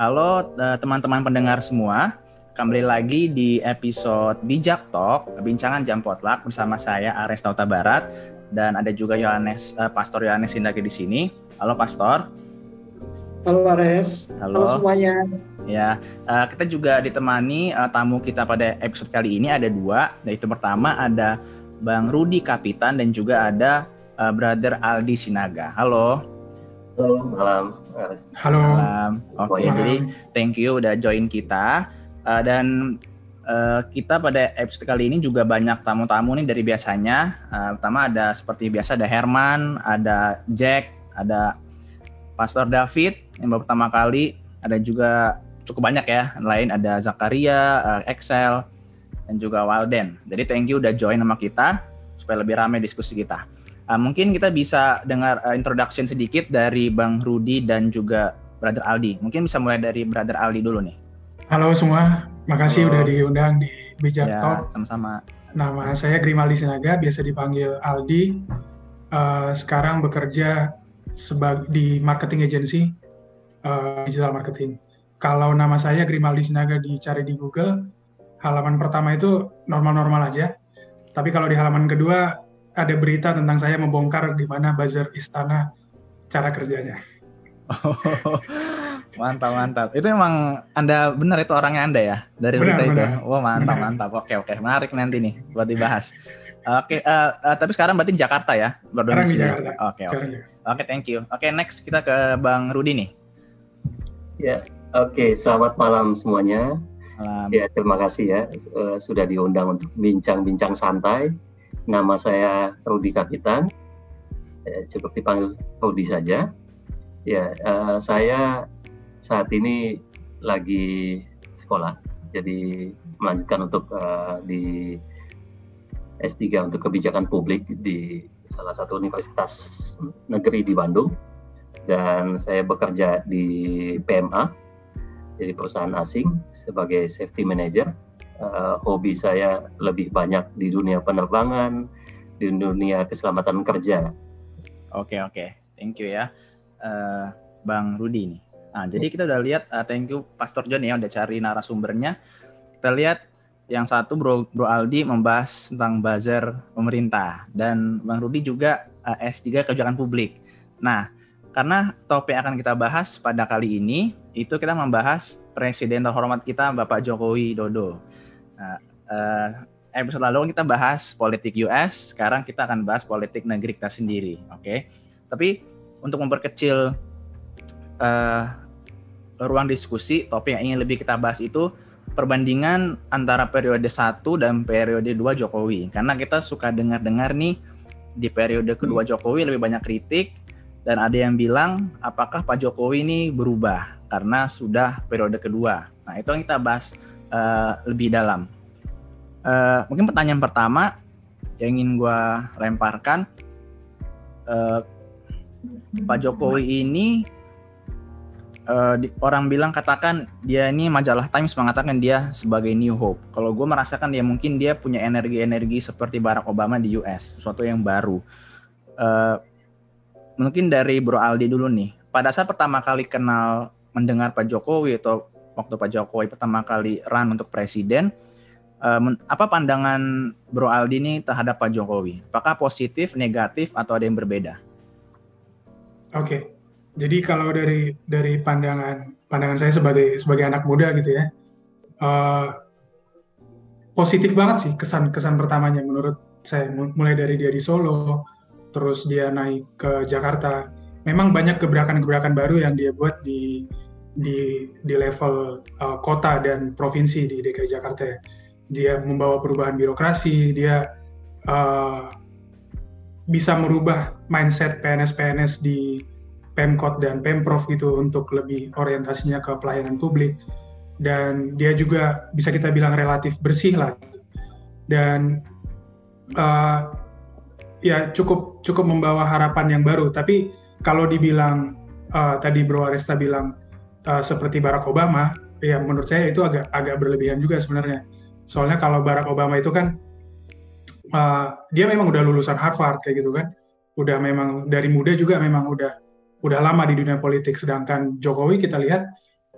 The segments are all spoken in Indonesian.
Halo eh, teman-teman pendengar semua, kembali lagi di episode Bijak Talk, Bincangan Jam Potluck bersama saya Ares Tauta Barat dan ada juga Yohanes uh, Pastor Yohanes Sindagi di sini. Halo Pastor. Halo Ares. Halo, Halo semuanya. Ya, uh, kita juga ditemani uh, tamu kita pada episode kali ini ada dua, yaitu pertama ada Bang Rudi Kapitan dan juga ada uh, Brother Aldi Sinaga. Halo. Halo, malam. Halo. Malam. Oke, Malam. jadi thank you udah join kita. Uh, dan uh, kita pada episode kali ini juga banyak tamu-tamu nih dari biasanya. Uh, pertama ada seperti biasa ada Herman, ada Jack, ada Pastor David yang baru pertama kali, ada juga cukup banyak ya. Lain ada Zakaria, uh, Excel, dan juga Walden. Jadi thank you udah join sama kita supaya lebih ramai diskusi kita. Uh, mungkin kita bisa dengar uh, introduction sedikit dari Bang Rudi dan juga Brother Aldi. Mungkin bisa mulai dari Brother Aldi dulu nih. Halo semua. Makasih Halo. udah diundang di Bijak ya, Talk. sama-sama. Nama saya Grimaldi Sinaga, biasa dipanggil Aldi. Eh, sekarang bekerja sebagai di marketing agency, eh, digital marketing. Kalau nama saya Grimaldi Sinaga dicari di Google, halaman pertama itu normal-normal aja. Tapi kalau di halaman kedua ada berita tentang saya membongkar di mana buzzer istana cara kerjanya. mantap mantap. Itu emang Anda benar itu orangnya Anda ya dari Benar, berita itu. benar. Wah mantap Benar. mantap. Oke oke menarik nanti nih buat dibahas. Oke, eh, eh, tapi sekarang berarti di Jakarta ya berdomisili. Jakarta. Oke oke. Ya. Oke thank you. Oke next kita ke Bang Rudi nih. Ya, oke. Selamat malam semuanya. Malam. Ya, terima kasih ya eh, sudah diundang untuk bincang-bincang santai. Nama saya Rudi Kapitan. Eh, cukup dipanggil Rudi saja. Ya, eh, saya saat ini lagi sekolah. Jadi melanjutkan untuk eh, di S3 untuk kebijakan publik di salah satu universitas negeri di Bandung. Dan saya bekerja di PMA, jadi perusahaan asing sebagai safety manager. Eh, hobi saya lebih banyak di dunia penerbangan, di dunia keselamatan kerja. Oke oke, thank you ya, Eh, Bang Rudi nih. Nah, jadi kita udah lihat, eh, thank you Pastor John ya udah cari narasumbernya. Kita lihat yang satu Bro, Bro Aldi membahas tentang buzzer pemerintah dan Bang Rudi juga eh, S3 kebijakan publik. Nah, karena topik yang akan kita bahas pada kali ini itu kita membahas Presiden terhormat kita Bapak Jokowi Dodo. Nah, eh, episode lalu kan kita bahas politik US, sekarang kita akan bahas politik negeri kita sendiri, oke? Tapi untuk memperkecil eh, ruang diskusi, topik yang ingin lebih kita bahas itu perbandingan antara periode 1 dan periode 2 Jokowi. Karena kita suka dengar-dengar nih di periode kedua Jokowi lebih banyak kritik dan ada yang bilang apakah Pak Jokowi ini berubah karena sudah periode kedua. Nah, itu yang kita bahas eh, lebih dalam. Eh, mungkin pertanyaan pertama yang ingin gua lemparkan eh, Pak Jokowi ini eh, di- orang bilang katakan dia ini majalah Times mengatakan dia sebagai New Hope. Kalau gue merasakan dia mungkin dia punya energi-energi seperti Barack Obama di US, sesuatu yang baru. Eh, mungkin dari Bro Aldi dulu nih. Pada saat pertama kali kenal mendengar Pak Jokowi atau waktu Pak Jokowi pertama kali run untuk presiden, eh, apa pandangan Bro Aldi ini terhadap Pak Jokowi? Apakah positif, negatif, atau ada yang berbeda? Oke. Jadi kalau dari dari pandangan pandangan saya sebagai sebagai anak muda gitu ya, eh, positif banget sih kesan kesan pertamanya menurut saya Mu- mulai dari dia di Solo, terus dia naik ke Jakarta. Memang banyak gebrakan-gebrakan baru yang dia buat di di di level eh, kota dan provinsi di DKI Jakarta ya. Dia membawa perubahan birokrasi, dia eh, bisa merubah mindset PNS-PNS di Pemkot dan Pemprov gitu untuk lebih orientasinya ke pelayanan publik. Dan dia juga bisa kita bilang relatif bersih lah. Dan eh, ya cukup cukup membawa harapan yang baru. Tapi kalau dibilang eh, tadi Bro Aresta bilang eh, seperti Barack Obama ya menurut saya itu agak agak berlebihan juga sebenarnya. Soalnya kalau Barack Obama itu kan eh, dia memang udah lulusan Harvard kayak gitu kan. Udah memang dari muda juga memang udah udah lama di dunia politik. Sedangkan Jokowi kita lihat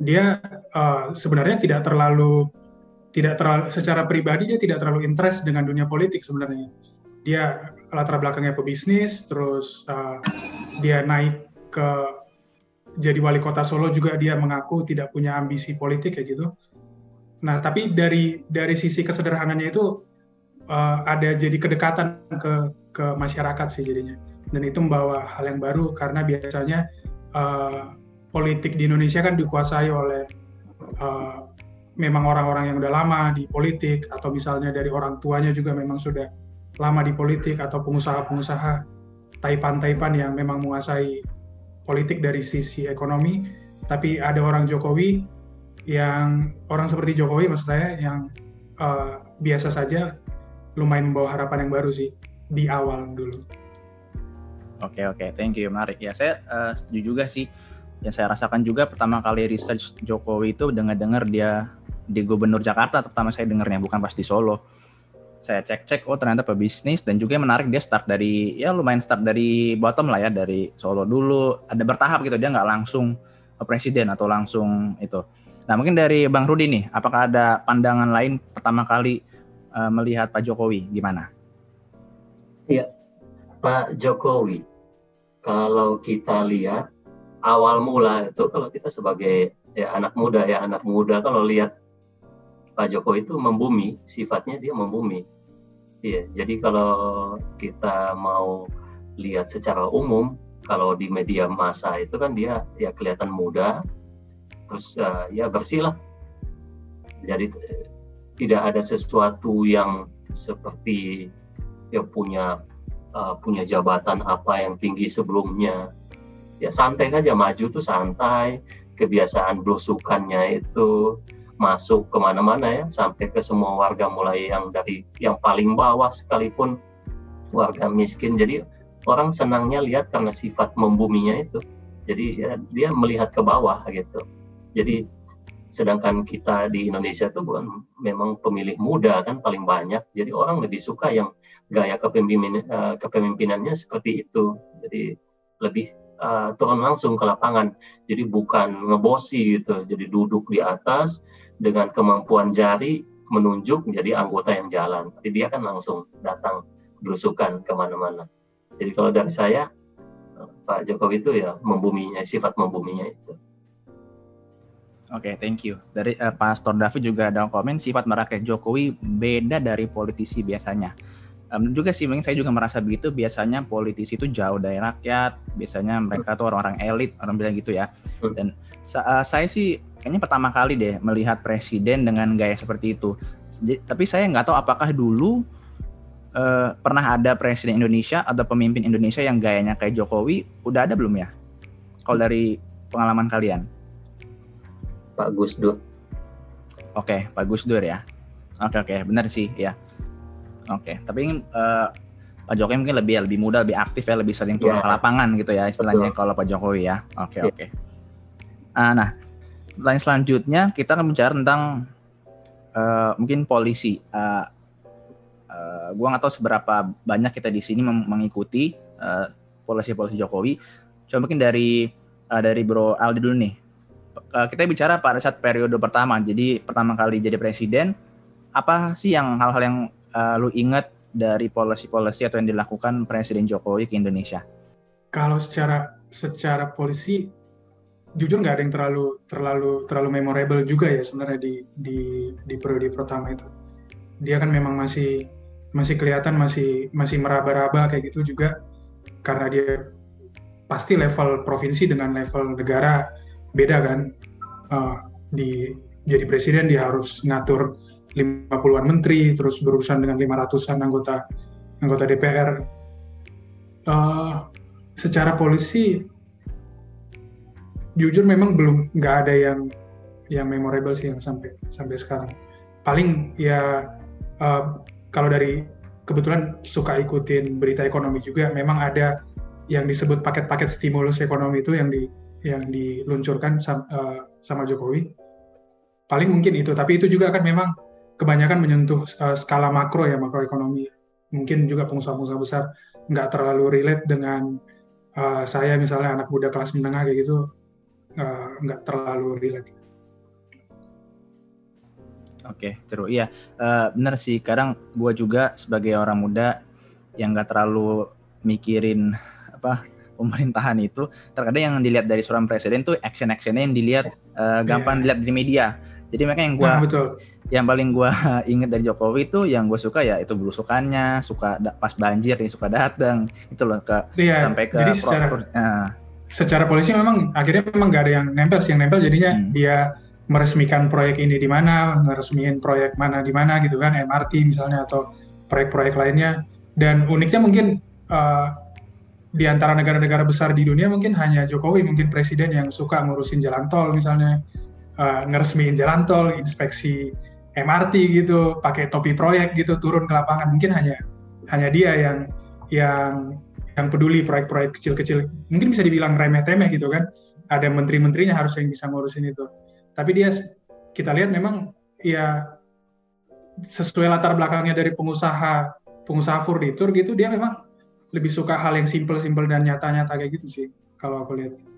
dia uh, sebenarnya tidak terlalu tidak terlalu secara pribadi dia tidak terlalu interest dengan dunia politik sebenarnya. Dia latar belakangnya pebisnis, terus uh, dia naik ke jadi wali kota Solo juga dia mengaku tidak punya ambisi politik kayak gitu. Nah, tapi dari dari sisi kesederhananya itu uh, ada jadi kedekatan ke ke masyarakat sih jadinya. Dan itu membawa hal yang baru karena biasanya uh, politik di Indonesia kan dikuasai oleh uh, memang orang-orang yang udah lama di politik atau misalnya dari orang tuanya juga memang sudah lama di politik atau pengusaha-pengusaha taipan-taipan yang memang menguasai politik dari sisi ekonomi tapi ada orang Jokowi yang orang seperti Jokowi maksud saya yang uh, biasa saja lumayan membawa harapan yang baru sih di awal dulu. Oke oke, thank you menarik ya. Saya uh, setuju juga sih. Yang saya rasakan juga pertama kali research Jokowi itu dengar-dengar dia di Gubernur Jakarta pertama saya dengarnya bukan pas di Solo. Saya cek-cek oh ternyata pebisnis dan juga yang menarik dia start dari ya lumayan start dari bottom lah ya dari Solo dulu ada bertahap gitu dia nggak langsung presiden atau langsung itu. Nah mungkin dari Bang Rudi nih apakah ada pandangan lain pertama kali uh, melihat Pak Jokowi gimana? Iya, Pak Jokowi. Kalau kita lihat awal mula itu kalau kita sebagai ya anak muda ya anak muda kalau lihat Pak Jokowi itu membumi, sifatnya dia membumi. Iya, jadi kalau kita mau lihat secara umum, kalau di media massa itu kan dia ya kelihatan muda, terus uh, ya bersih lah. Jadi tidak ada sesuatu yang seperti ya punya uh, punya jabatan apa yang tinggi sebelumnya ya santai saja maju tuh santai kebiasaan belusukannya itu masuk ke mana-mana ya sampai ke semua warga mulai yang dari yang paling bawah sekalipun warga miskin. Jadi orang senangnya lihat karena sifat membuminya itu. Jadi ya, dia melihat ke bawah gitu. Jadi sedangkan kita di Indonesia tuh bukan memang pemilih muda kan paling banyak. Jadi orang lebih suka yang gaya kepemimpinan uh, kepemimpinannya seperti itu. Jadi lebih uh, turun langsung ke lapangan. Jadi bukan ngebosi gitu. Jadi duduk di atas dengan kemampuan jari menunjuk menjadi anggota yang jalan. Tapi dia kan langsung datang berusukan ke mana-mana. Jadi kalau dari saya Pak Jokowi itu ya membuminya sifat membuminya itu. Oke, okay, thank you. Dari uh, Pastor David juga ada komen sifat merakyat Jokowi beda dari politisi biasanya. Um, juga sih, mungkin saya juga merasa begitu. Biasanya politisi itu jauh dari rakyat. Biasanya mereka tuh orang-orang elit, orang bilang gitu ya. Dan uh, saya sih kayaknya pertama kali deh melihat presiden dengan gaya seperti itu. Jadi, tapi saya nggak tahu apakah dulu uh, pernah ada presiden Indonesia atau pemimpin Indonesia yang gayanya kayak Jokowi. Udah ada belum ya? Kalau dari pengalaman kalian? Pak Gus Dur. Oke, Pak Gus Dur ya. Oke oke, benar sih ya. Oke, tapi ingin uh, Pak Jokowi mungkin lebih lebih muda, lebih aktif ya, lebih sering turun yeah. ke lapangan gitu ya istilahnya Betul. kalau Pak Jokowi ya. Oke yeah. oke. Uh, nah, lain selanjutnya kita akan bicara tentang uh, mungkin polisi. Uh, uh, gua nggak tahu seberapa banyak kita di sini mengikuti uh, polisi-polisi Jokowi. Coba mungkin dari uh, dari Bro Aldi dulu nih uh, kita bicara pada saat periode pertama. Jadi pertama kali jadi presiden, apa sih yang hal-hal yang uh, lu ingat dari polisi-polisi atau yang dilakukan Presiden Jokowi ke Indonesia? Kalau secara secara polisi, jujur nggak ada yang terlalu terlalu terlalu memorable juga ya sebenarnya di di di periode pertama itu. Dia kan memang masih masih kelihatan masih masih meraba-raba kayak gitu juga karena dia pasti level provinsi dengan level negara beda kan uh, di jadi presiden dia harus ngatur 50-an menteri terus berurusan dengan 500-an anggota anggota DPR uh, eh, secara polisi jujur memang belum nggak ada yang yang memorable sih yang sampai sampai sekarang paling ya uh, kalau dari kebetulan suka ikutin berita ekonomi juga memang ada yang disebut paket-paket stimulus ekonomi itu yang di yang diluncurkan sama, uh, eh, sama Jokowi. Paling mungkin itu, tapi itu juga kan memang kebanyakan menyentuh uh, skala makro ya makroekonomi. Mungkin juga pengusaha-pengusaha besar nggak terlalu relate dengan uh, saya misalnya anak muda kelas menengah kayak gitu uh, nggak terlalu relate. Oke, okay, Iya, uh, benar sih. Kadang gue juga sebagai orang muda yang gak terlalu mikirin apa pemerintahan itu, terkadang yang dilihat dari seorang presiden tuh action-actionnya yang dilihat uh, gampang yeah. dilihat di media. Jadi makanya yang gue nah, yang paling gue inget dari Jokowi itu yang gue suka ya itu belusukannya, suka pas banjir nih suka datang itu loh ke yeah, sampai ke jadi secara, uh, secara polisi memang akhirnya memang gak ada yang nempel sih yang nempel jadinya hmm. dia meresmikan proyek ini di mana, meresmikan proyek mana di mana gitu kan, MRT misalnya atau proyek-proyek lainnya. Dan uniknya mungkin uh, di antara negara-negara besar di dunia mungkin hanya Jokowi mungkin presiden yang suka ngurusin jalan tol misalnya, uh, ngeresmiin jalan tol, inspeksi MRT gitu, pakai topi proyek gitu turun ke lapangan. Mungkin hanya hanya dia yang yang yang peduli proyek-proyek kecil-kecil. Mungkin bisa dibilang remeh-temeh gitu kan. Ada menteri-menterinya harus yang bisa ngurusin itu tapi dia kita lihat memang ya sesuai latar belakangnya dari pengusaha pengusaha furnitur gitu dia memang lebih suka hal yang simple-simple dan nyata-nyata kayak gitu sih kalau aku lihat.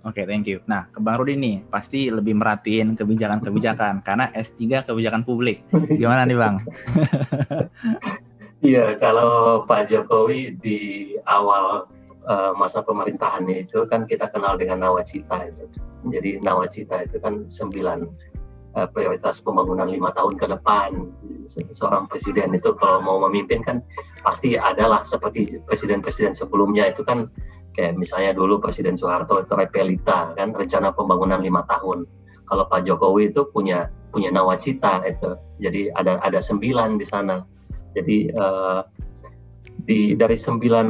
Oke, okay, thank you. Nah, ke Bang Rudi nih, pasti lebih merhatiin kebijakan-kebijakan karena S3 kebijakan publik. Gimana nih, Bang? Iya, kalau Pak Jokowi di awal uh, masa pemerintahannya itu kan kita kenal dengan nawacita itu. Jadi nawacita itu kan sembilan uh, prioritas pembangunan lima tahun ke depan. Seorang presiden itu kalau mau memimpin kan pasti adalah seperti presiden-presiden sebelumnya itu kan kayak misalnya dulu Presiden Soeharto itu repelita kan rencana pembangunan lima tahun. Kalau Pak Jokowi itu punya punya nawacita itu. Jadi ada ada sembilan di sana. Jadi uh, di dari sembilan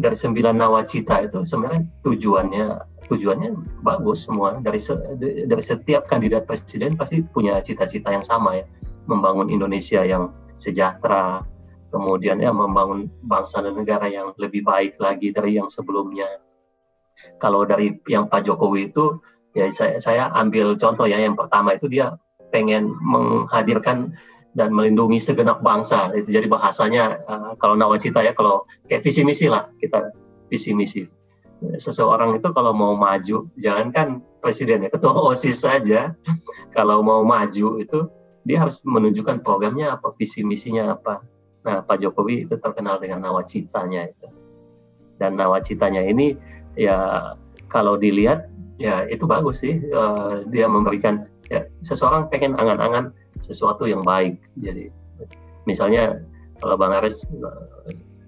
dari sembilan nawacita itu sebenarnya tujuannya tujuannya bagus semua dari se, dari setiap kandidat presiden pasti punya cita-cita yang sama ya membangun Indonesia yang sejahtera kemudian ya membangun bangsa dan negara yang lebih baik lagi dari yang sebelumnya kalau dari yang Pak Jokowi itu ya saya saya ambil contoh ya yang pertama itu dia pengen menghadirkan dan melindungi segenap bangsa. Itu jadi bahasanya uh, kalau nawacita ya kalau kayak visi misi lah kita visi misi. Seseorang itu kalau mau maju, jangankan presiden ya, ketua OSIS saja, kalau mau maju itu dia harus menunjukkan programnya apa, visi misinya apa. Nah, Pak Jokowi itu terkenal dengan nawacitanya itu. Dan nawacitanya ini ya kalau dilihat ya itu bagus sih, uh, dia memberikan ya seseorang pengen angan-angan sesuatu yang baik. Jadi misalnya kalau Bang Aris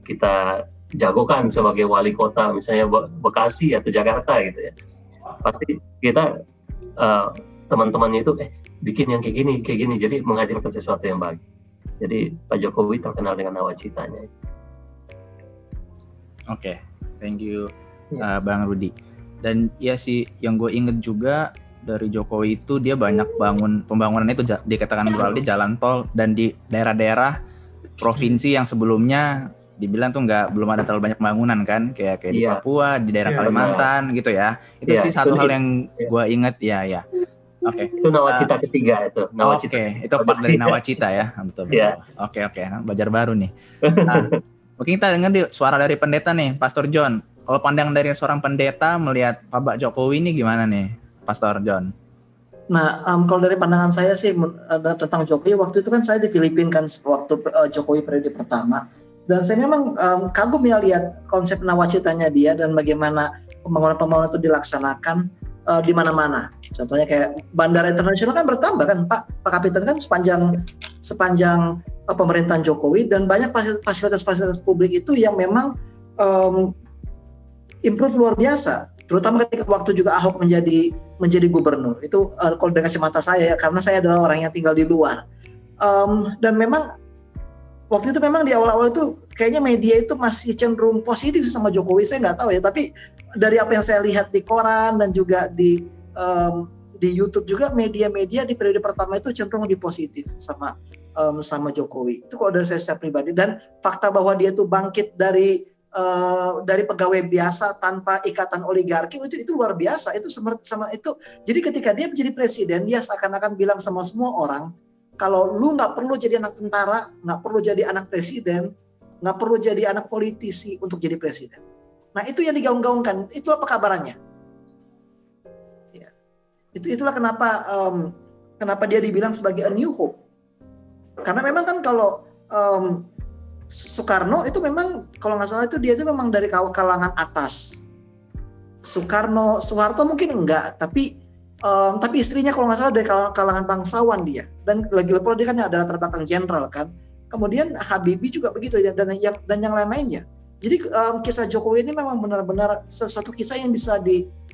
kita jagokan sebagai wali kota misalnya Bekasi atau Jakarta gitu ya. Pasti kita uh, teman-temannya itu eh bikin yang kayak gini, kayak gini jadi menghadirkan sesuatu yang baik. Jadi Pak Jokowi terkenal dengan nawacitanya. Oke, okay. thank you uh, Bang Rudi. Dan ya sih yang gue inget juga dari Jokowi itu dia banyak bangun pembangunan itu dikatakan berarti jalan tol dan di daerah-daerah provinsi yang sebelumnya dibilang tuh nggak belum ada terlalu banyak pembangunan kan kayak kayak yeah. di iya. Papua di daerah yeah, Kalimantan yeah. gitu ya itu yeah, sih satu hal yang yeah. gue inget ya ya oke okay. itu nawacita uh, ketiga itu nawacita oke okay. itu part dari nawacita ya betul betul yeah. oke oke okay. belajar baru nih nah, mungkin kita dengar di suara dari pendeta nih Pastor John kalau pandang dari seorang pendeta melihat Pak Jokowi ini gimana nih Pastor John? Nah, um, kalau dari pandangan saya sih uh, tentang Jokowi, waktu itu kan saya di Filipina kan waktu uh, Jokowi periode pertama. Dan saya memang um, kagum ya lihat konsep nawacitanya dia dan bagaimana pembangunan-pembangunan itu dilaksanakan uh, di mana-mana. Contohnya kayak bandara internasional kan bertambah kan Pak? Pak Kapitan kan sepanjang sepanjang uh, pemerintahan Jokowi dan banyak fasilitas-fasilitas publik itu yang memang um, improve luar biasa. Terutama ketika waktu juga Ahok menjadi menjadi gubernur. Itu uh, kalau dengan kacamata saya ya karena saya adalah orang yang tinggal di luar. Um, dan memang waktu itu memang di awal-awal itu kayaknya media itu masih cenderung positif sama Jokowi. Saya nggak tahu ya tapi dari apa yang saya lihat di koran dan juga di um, di YouTube juga media-media di periode pertama itu cenderung di positif sama um, sama Jokowi. Itu kalau dari saya secara pribadi. Dan fakta bahwa dia itu bangkit dari uh, dari pegawai biasa tanpa ikatan oligarki itu itu luar biasa. Itu sama, itu. Jadi ketika dia menjadi presiden dia seakan-akan bilang sama semua orang kalau lu nggak perlu jadi anak tentara nggak perlu jadi anak presiden nggak perlu jadi anak politisi untuk jadi presiden. Nah itu yang digaung-gaungkan. Itulah pekabarannya. ya. Itu itulah kenapa um, kenapa dia dibilang sebagai a new hope? Karena memang kan kalau um, Soekarno itu memang kalau nggak salah itu dia itu memang dari kalangan atas. Soekarno, Soeharto mungkin enggak, tapi um, tapi istrinya kalau nggak salah dari kalangan bangsawan dia. Dan lagi pula dia kan adalah latar belakang jenderal kan. Kemudian Habibie juga begitu dan yang dan yang lain-lainnya. Jadi um, kisah Jokowi ini memang benar-benar sesuatu kisah yang bisa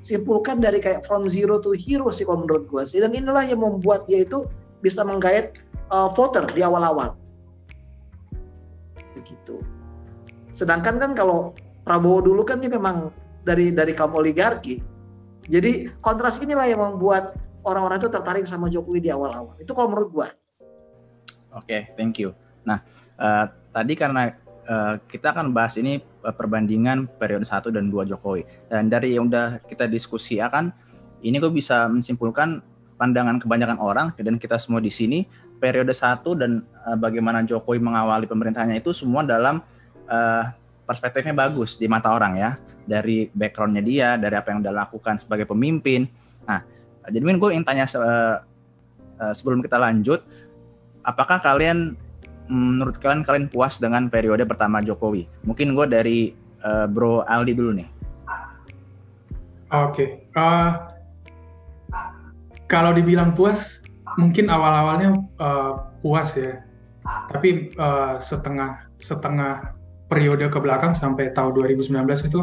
disimpulkan dari kayak from zero to hero sih kalau menurut gue sih. Dan inilah yang membuat dia itu bisa menggait uh, voter di awal-awal begitu. Sedangkan kan kalau Prabowo dulu kan dia memang dari dari kaum oligarki. Jadi kontras inilah yang membuat orang-orang itu tertarik sama Jokowi di awal-awal. Itu kalau menurut gua. Oke, okay, thank you. Nah, uh, tadi karena uh, kita akan bahas ini perbandingan periode 1 dan 2 Jokowi. Dan dari yang udah kita diskusi akan ini gue bisa menyimpulkan pandangan kebanyakan orang dan kita semua di sini periode satu dan uh, bagaimana Jokowi mengawali pemerintahannya itu semua dalam uh, perspektifnya bagus di mata orang ya dari backgroundnya dia dari apa yang dia lakukan sebagai pemimpin nah jadi min gue ingin tanya uh, uh, sebelum kita lanjut apakah kalian menurut kalian kalian puas dengan periode pertama Jokowi mungkin gue dari uh, Bro Aldi dulu nih oke okay. uh, kalau dibilang puas mungkin awal-awalnya uh, puas ya, tapi uh, setengah setengah periode ke belakang sampai tahun 2019 itu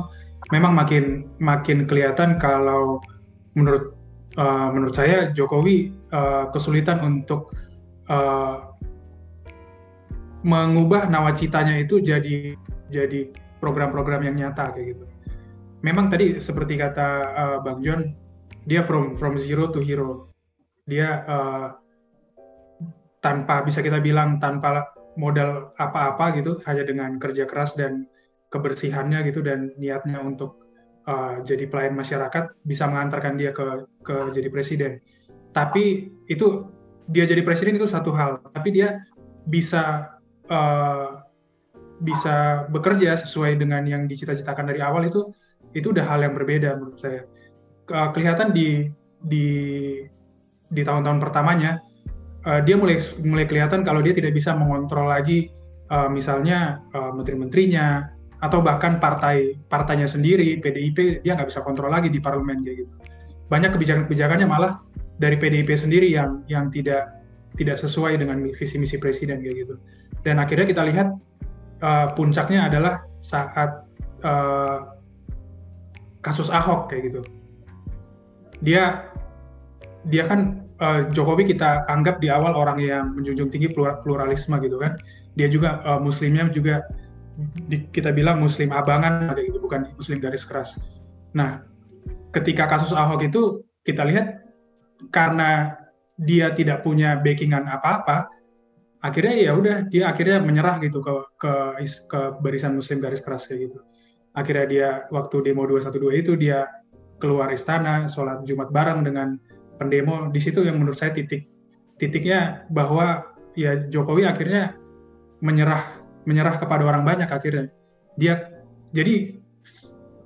memang makin makin kelihatan kalau menurut uh, menurut saya Jokowi uh, kesulitan untuk uh, mengubah nawacitanya itu jadi jadi program-program yang nyata kayak gitu. Memang tadi seperti kata uh, Bang John, dia from from zero to hero. Dia uh, tanpa bisa kita bilang tanpa modal apa-apa gitu hanya dengan kerja keras dan kebersihannya gitu dan niatnya untuk uh, jadi pelayan masyarakat bisa mengantarkan dia ke ke jadi presiden. Tapi itu dia jadi presiden itu satu hal. Tapi dia bisa uh, bisa bekerja sesuai dengan yang dicita-citakan dari awal itu itu udah hal yang berbeda menurut saya. Kelihatan di di di tahun-tahun pertamanya uh, dia mulai mulai kelihatan kalau dia tidak bisa mengontrol lagi uh, misalnya uh, menteri-menterinya atau bahkan partai partainya sendiri PDIP dia nggak bisa kontrol lagi di parlemen kayak gitu. Banyak kebijakan-kebijakannya malah dari PDIP sendiri yang yang tidak tidak sesuai dengan visi misi presiden kayak gitu dan akhirnya kita lihat uh, puncaknya adalah saat uh, kasus Ahok kayak gitu dia dia kan uh, Jokowi kita anggap di awal orang yang menjunjung tinggi pluralisme gitu kan. Dia juga uh, muslimnya juga di, kita bilang muslim abangan ada gitu, bukan muslim garis keras. Nah, ketika kasus Ahok itu kita lihat karena dia tidak punya backingan apa-apa, akhirnya ya udah dia akhirnya menyerah gitu ke ke ke barisan muslim garis keras kayak gitu. Akhirnya dia waktu demo 212 itu dia keluar istana, sholat Jumat bareng dengan pendemo. Di situ yang menurut saya titik titiknya bahwa ya Jokowi akhirnya menyerah menyerah kepada orang banyak akhirnya. Dia jadi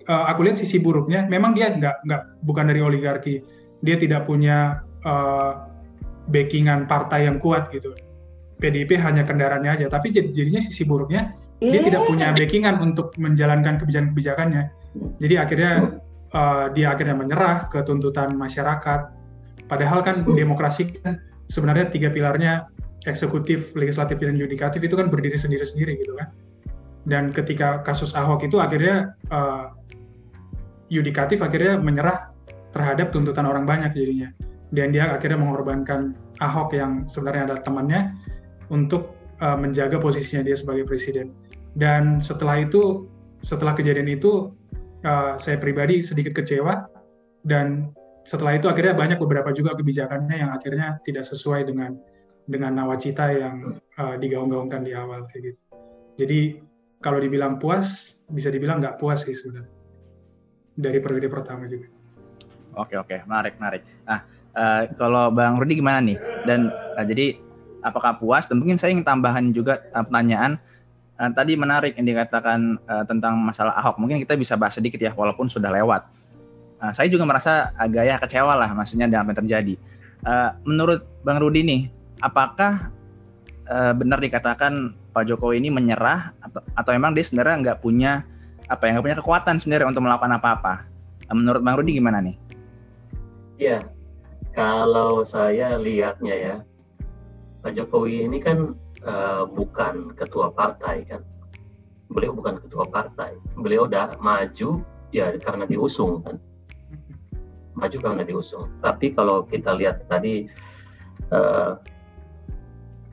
uh, aku lihat sisi buruknya memang dia nggak nggak bukan dari oligarki. Dia tidak punya uh, backingan partai yang kuat gitu. PDIP hanya kendaraannya aja tapi jadinya sisi buruknya dia tidak punya backingan untuk menjalankan kebijakan-kebijakannya. Jadi akhirnya uh, dia akhirnya menyerah ke tuntutan masyarakat. Padahal kan demokrasi kan sebenarnya tiga pilarnya eksekutif, legislatif, dan yudikatif itu kan berdiri sendiri-sendiri gitu kan. Dan ketika kasus Ahok itu akhirnya uh, yudikatif akhirnya menyerah terhadap tuntutan orang banyak jadinya. Dan dia akhirnya mengorbankan Ahok yang sebenarnya adalah temannya untuk uh, menjaga posisinya dia sebagai presiden. Dan setelah itu, setelah kejadian itu, uh, saya pribadi sedikit kecewa dan setelah itu akhirnya banyak beberapa juga kebijakannya yang akhirnya tidak sesuai dengan dengan nawacita yang uh, digaung-gaungkan di awal kayak gitu. Jadi kalau dibilang puas, bisa dibilang nggak puas sih sebenarnya dari periode pertama juga. Oke oke, menarik menarik. Nah uh, kalau Bang Rudi gimana nih? Dan uh, jadi apakah puas? Dan mungkin saya ingin tambahan juga uh, pertanyaan. Uh, tadi menarik yang dikatakan uh, tentang masalah Ahok. Mungkin kita bisa bahas sedikit ya, walaupun sudah lewat Nah, saya juga merasa agak ya kecewa lah maksudnya dengan apa yang terjadi. Uh, menurut Bang Rudi nih, apakah uh, benar dikatakan Pak Jokowi ini menyerah atau atau emang dia sebenarnya nggak punya apa yang punya kekuatan sebenarnya untuk melakukan apa-apa? Uh, menurut Bang Rudi gimana nih? Iya, kalau saya lihatnya ya, Pak Jokowi ini kan uh, bukan ketua partai kan. Beliau bukan ketua partai. Beliau udah maju ya karena diusung kan. Maju karena diusung. Tapi kalau kita lihat tadi, uh,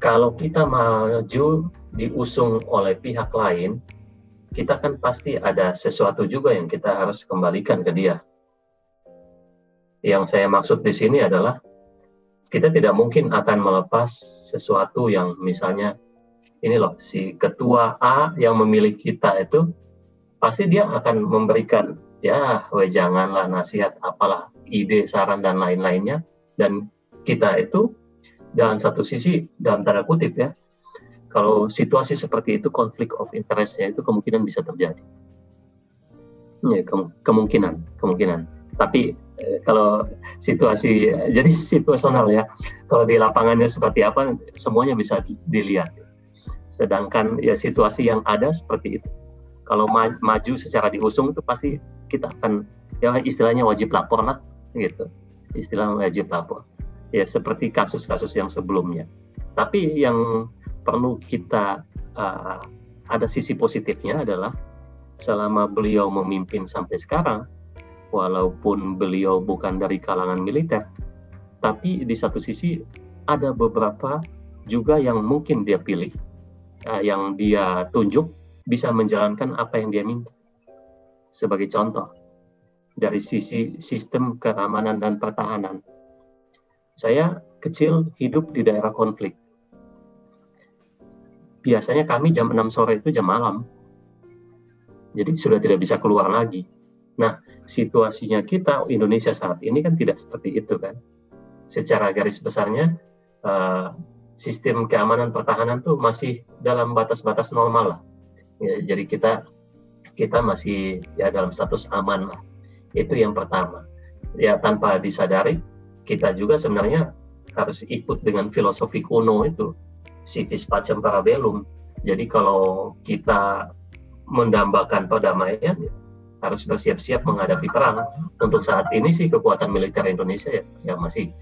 kalau kita maju diusung oleh pihak lain, kita kan pasti ada sesuatu juga yang kita harus kembalikan ke dia yang saya maksud di sini adalah kita tidak mungkin akan melepas sesuatu yang misalnya ini loh si ketua A yang memilih kita itu pasti dia akan memberikan ya janganlah nasihat apalah ide saran dan lain-lainnya. Dan kita itu dalam satu sisi dalam tanda kutip ya kalau situasi seperti itu konflik of interestnya itu kemungkinan bisa terjadi. Ya ke kemungkinan kemungkinan. Tapi kalau situasi jadi situasional ya. Kalau di lapangannya seperti apa semuanya bisa dilihat. Sedangkan ya situasi yang ada seperti itu. Kalau maju secara diusung itu pasti kita akan ya istilahnya wajib lapor lah gitu. Istilah wajib lapor. Ya seperti kasus-kasus yang sebelumnya. Tapi yang perlu kita uh, ada sisi positifnya adalah selama beliau memimpin sampai sekarang walaupun beliau bukan dari kalangan militer, tapi di satu sisi ada beberapa juga yang mungkin dia pilih, uh, yang dia tunjuk bisa menjalankan apa yang dia minta. Sebagai contoh, dari sisi sistem keamanan dan pertahanan, saya kecil hidup di daerah konflik. Biasanya kami jam 6 sore itu jam malam, jadi sudah tidak bisa keluar lagi. Nah, situasinya kita Indonesia saat ini kan tidak seperti itu kan. Secara garis besarnya uh, sistem keamanan pertahanan tuh masih dalam batas-batas normal lah. Ya, jadi kita kita masih ya dalam status aman lah. Itu yang pertama. Ya tanpa disadari kita juga sebenarnya harus ikut dengan filosofi kuno itu civis pacem parabellum. Jadi kalau kita mendambakan perdamaian harus bersiap-siap menghadapi perang. Untuk saat ini sih kekuatan militer Indonesia ya, ya masih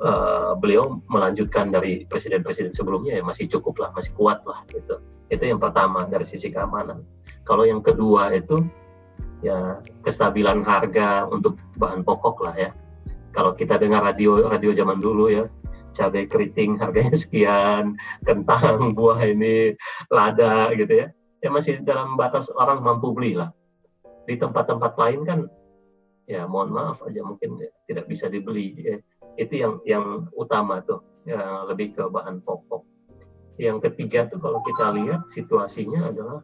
uh, beliau melanjutkan dari presiden-presiden sebelumnya ya masih cukup lah, masih kuat lah gitu. Itu yang pertama dari sisi keamanan. Kalau yang kedua itu ya kestabilan harga untuk bahan pokok lah ya. Kalau kita dengar radio radio zaman dulu ya, cabai keriting harganya sekian, kentang, buah ini, lada gitu ya. Ya masih dalam batas orang mampu beli lah di tempat-tempat lain kan ya mohon maaf aja mungkin ya, tidak bisa dibeli ya. itu yang yang utama tuh ya, lebih ke bahan pokok yang ketiga tuh kalau kita lihat situasinya adalah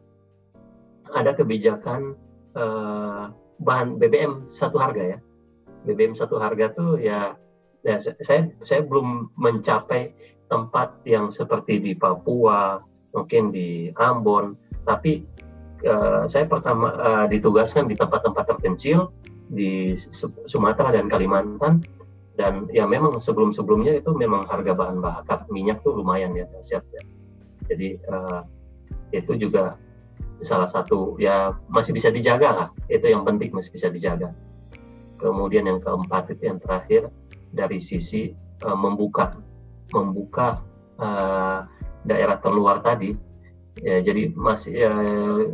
ada kebijakan eh, bahan BBM satu harga ya BBM satu harga tuh ya ya saya saya belum mencapai tempat yang seperti di Papua mungkin di Ambon tapi uh, saya pertama uh, ditugaskan di tempat-tempat terpencil di Sumatera dan Kalimantan dan ya memang sebelum-sebelumnya itu memang harga bahan bakar minyak tuh lumayan ya siap ya. Jadi uh, itu juga salah satu ya masih bisa dijaga lah. Itu yang penting masih bisa dijaga. Kemudian yang keempat itu yang terakhir dari sisi uh, membuka membuka uh, daerah terluar tadi Ya, jadi masih ya,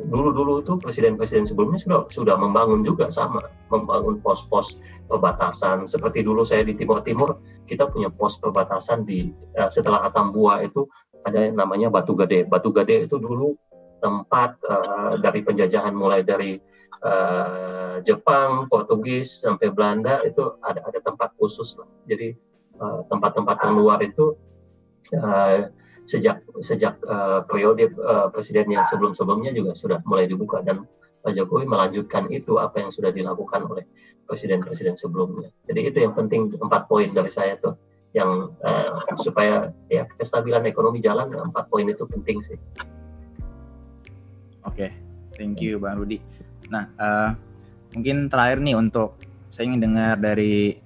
dulu-dulu itu presiden-presiden sebelumnya sudah sudah membangun juga sama, membangun pos-pos perbatasan. Seperti dulu saya di Timur Timur, kita punya pos perbatasan di uh, setelah Atambua itu ada yang namanya Batu Gede. Batu Gede itu dulu tempat uh, dari penjajahan mulai dari uh, Jepang, Portugis sampai Belanda itu ada ada tempat khusus lah. Jadi tempat-tempat uh, yang luar itu uh, sejak sejak uh, periode uh, presiden yang sebelum-sebelumnya juga sudah mulai dibuka dan Pak Jokowi melanjutkan itu apa yang sudah dilakukan oleh presiden-presiden sebelumnya. Jadi itu yang penting empat poin dari saya tuh yang uh, supaya ya kestabilan ekonomi jalan empat poin itu penting sih. Oke, okay. thank you Bang Rudi. Nah uh, mungkin terakhir nih untuk saya ingin dengar dari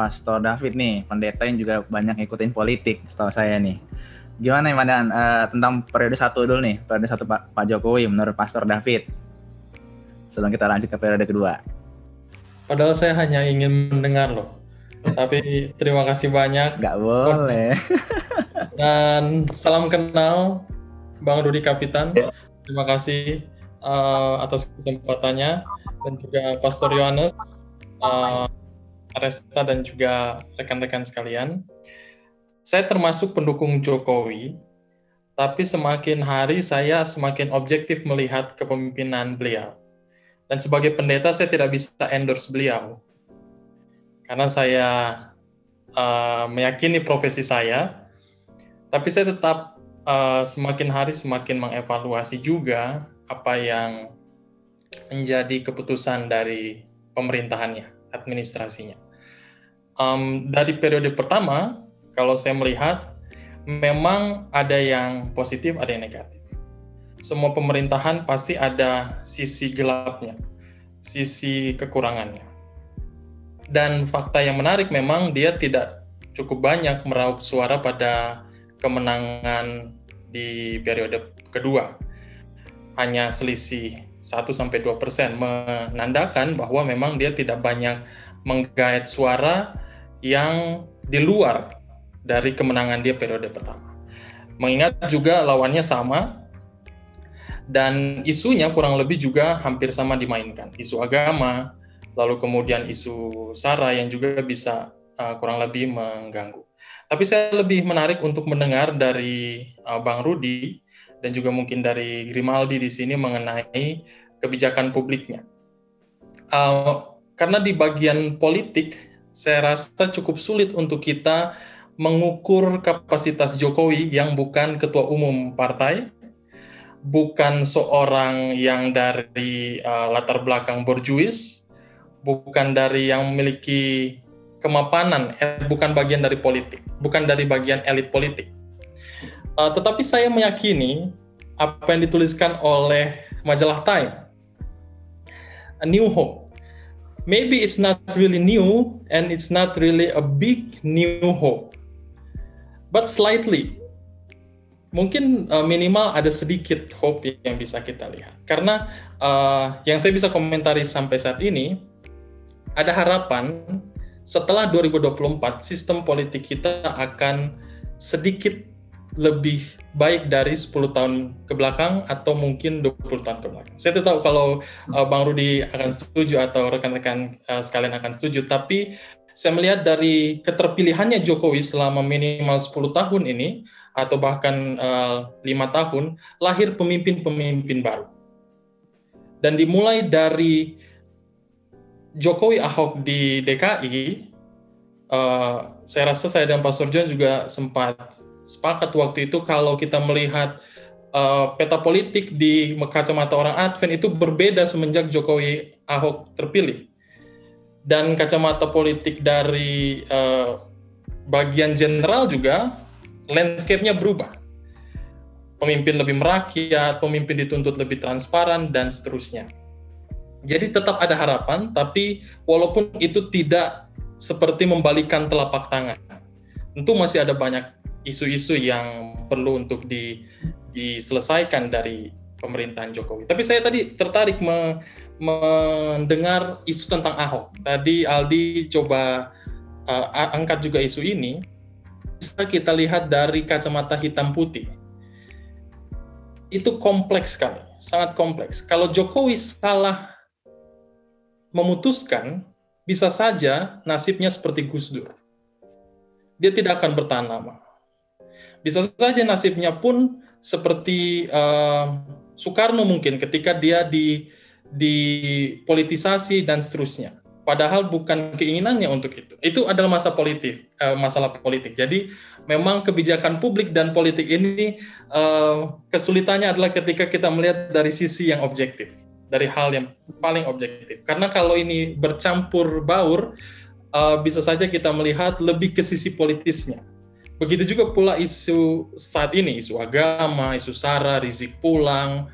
Pastor David nih, pendeta yang juga banyak ngikutin politik, setahu saya nih. Gimana nih Mandan uh, tentang periode satu dulu nih, periode satu Pak, Pak Jokowi menurut Pastor David? Sebelum kita lanjut ke periode kedua. Padahal saya hanya ingin mendengar loh. Tapi terima kasih banyak. Gak boleh. Dan salam kenal Bang Rudi Kapitan. Ya. Terima kasih uh, atas kesempatannya dan juga Pastor Yohanes, uh, Aresta dan juga rekan-rekan sekalian. Saya termasuk pendukung Jokowi, tapi semakin hari saya semakin objektif melihat kepemimpinan beliau. Dan sebagai pendeta saya tidak bisa endorse beliau. Karena saya uh, meyakini profesi saya, tapi saya tetap uh, semakin hari semakin mengevaluasi juga apa yang menjadi keputusan dari pemerintahannya, administrasinya. Um, dari periode pertama, kalau saya melihat, memang ada yang positif, ada yang negatif. Semua pemerintahan pasti ada sisi gelapnya, sisi kekurangannya. Dan fakta yang menarik memang dia tidak cukup banyak meraup suara pada kemenangan di periode kedua. Hanya selisih 1 sampai 2 persen menandakan bahwa memang dia tidak banyak menggait suara yang di luar dari kemenangan dia periode pertama. Mengingat juga lawannya sama dan isunya kurang lebih juga hampir sama dimainkan. Isu agama, lalu kemudian isu SARA yang juga bisa uh, kurang lebih mengganggu. Tapi saya lebih menarik untuk mendengar dari uh, Bang Rudi dan juga mungkin dari Grimaldi di sini mengenai kebijakan publiknya. Uh, karena di bagian politik, saya rasa cukup sulit untuk kita mengukur kapasitas Jokowi yang bukan ketua umum partai, bukan seorang yang dari uh, latar belakang borjuis, bukan dari yang memiliki kemapanan, eh, bukan bagian dari politik, bukan dari bagian elit politik. Uh, tetapi saya meyakini apa yang dituliskan oleh majalah Time, a new hope. Maybe it's not really new and it's not really a big new hope, but slightly. Mungkin uh, minimal ada sedikit hope yang bisa kita lihat. Karena uh, yang saya bisa komentari sampai saat ini, ada harapan setelah 2024 sistem politik kita akan sedikit lebih baik dari 10 tahun ke belakang atau mungkin 20 tahun ke belakang. Saya tidak tahu kalau uh, Bang Rudi akan setuju atau rekan-rekan uh, sekalian akan setuju, tapi saya melihat dari keterpilihannya Jokowi selama minimal 10 tahun ini atau bahkan lima uh, tahun lahir pemimpin-pemimpin baru. Dan dimulai dari Jokowi Ahok di DKI, uh, eh, saya rasa saya dan Pak Sorjon juga sempat sepakat waktu itu kalau kita melihat uh, peta politik di kacamata orang Advent itu berbeda semenjak Jokowi Ahok terpilih. Dan kacamata politik dari uh, bagian general juga landscape-nya berubah. Pemimpin lebih merakyat, pemimpin dituntut lebih transparan, dan seterusnya. Jadi tetap ada harapan, tapi walaupun itu tidak seperti membalikan telapak tangan, tentu masih ada banyak isu-isu yang perlu untuk di, diselesaikan dari pemerintahan Jokowi. Tapi saya tadi tertarik me, mendengar isu tentang Ahok. Tadi Aldi coba uh, angkat juga isu ini. Bisa kita lihat dari kacamata hitam putih. Itu kompleks sekali, sangat kompleks. Kalau Jokowi salah memutuskan, bisa saja nasibnya seperti Gus Dur. Dia tidak akan bertahan lama. Bisa saja nasibnya pun seperti uh, Soekarno mungkin ketika dia di dipolitisasi dan seterusnya. Padahal bukan keinginannya untuk itu. Itu adalah masa politik, uh, masalah politik. Jadi memang kebijakan publik dan politik ini uh, kesulitannya adalah ketika kita melihat dari sisi yang objektif dari hal yang paling objektif. Karena kalau ini bercampur baur, uh, bisa saja kita melihat lebih ke sisi politisnya. Begitu juga pula isu saat ini, isu agama, isu sara, rizik pulang,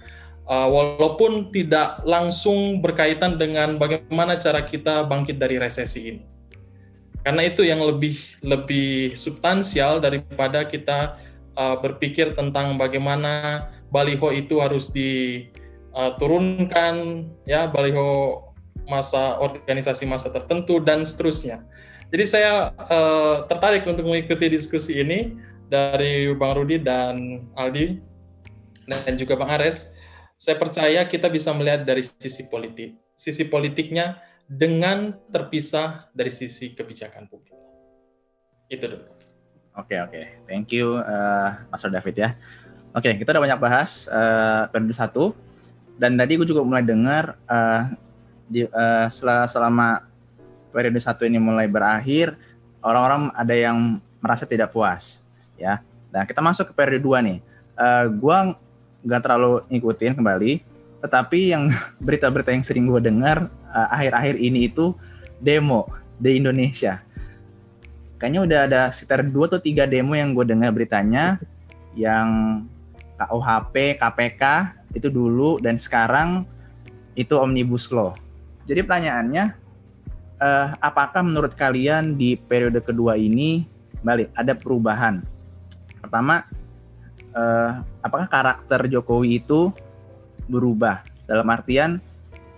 uh, walaupun tidak langsung berkaitan dengan bagaimana cara kita bangkit dari resesi ini. karena itu yang lebih lebih substansial daripada kita uh, berpikir tentang bagaimana baliho itu harus diturunkan ya baliho masa organisasi masa tertentu dan seterusnya. Jadi saya uh, tertarik untuk mengikuti diskusi ini dari Bang Rudi dan Aldi dan juga Bang Ares. Saya percaya kita bisa melihat dari sisi politik, sisi politiknya dengan terpisah dari sisi kebijakan publik. Itu dulu. Oke oke, thank you uh, Mas David ya. Oke, kita udah banyak bahas uh, periode satu dan tadi gue juga mulai dengar uh, di, uh, selama periode satu ini mulai berakhir, orang-orang ada yang merasa tidak puas, ya. Dan kita masuk ke periode dua nih. Uh, gue nggak terlalu ngikutin kembali, tetapi yang berita-berita yang sering gue dengar uh, akhir-akhir ini itu demo di Indonesia. Kayaknya udah ada sekitar dua atau tiga demo yang gue dengar beritanya yang KUHP, KPK itu dulu dan sekarang itu omnibus law. Jadi pertanyaannya, uh, apakah menurut kalian di periode kedua ini balik ada perubahan? Pertama, uh, apakah karakter Jokowi itu berubah? Dalam artian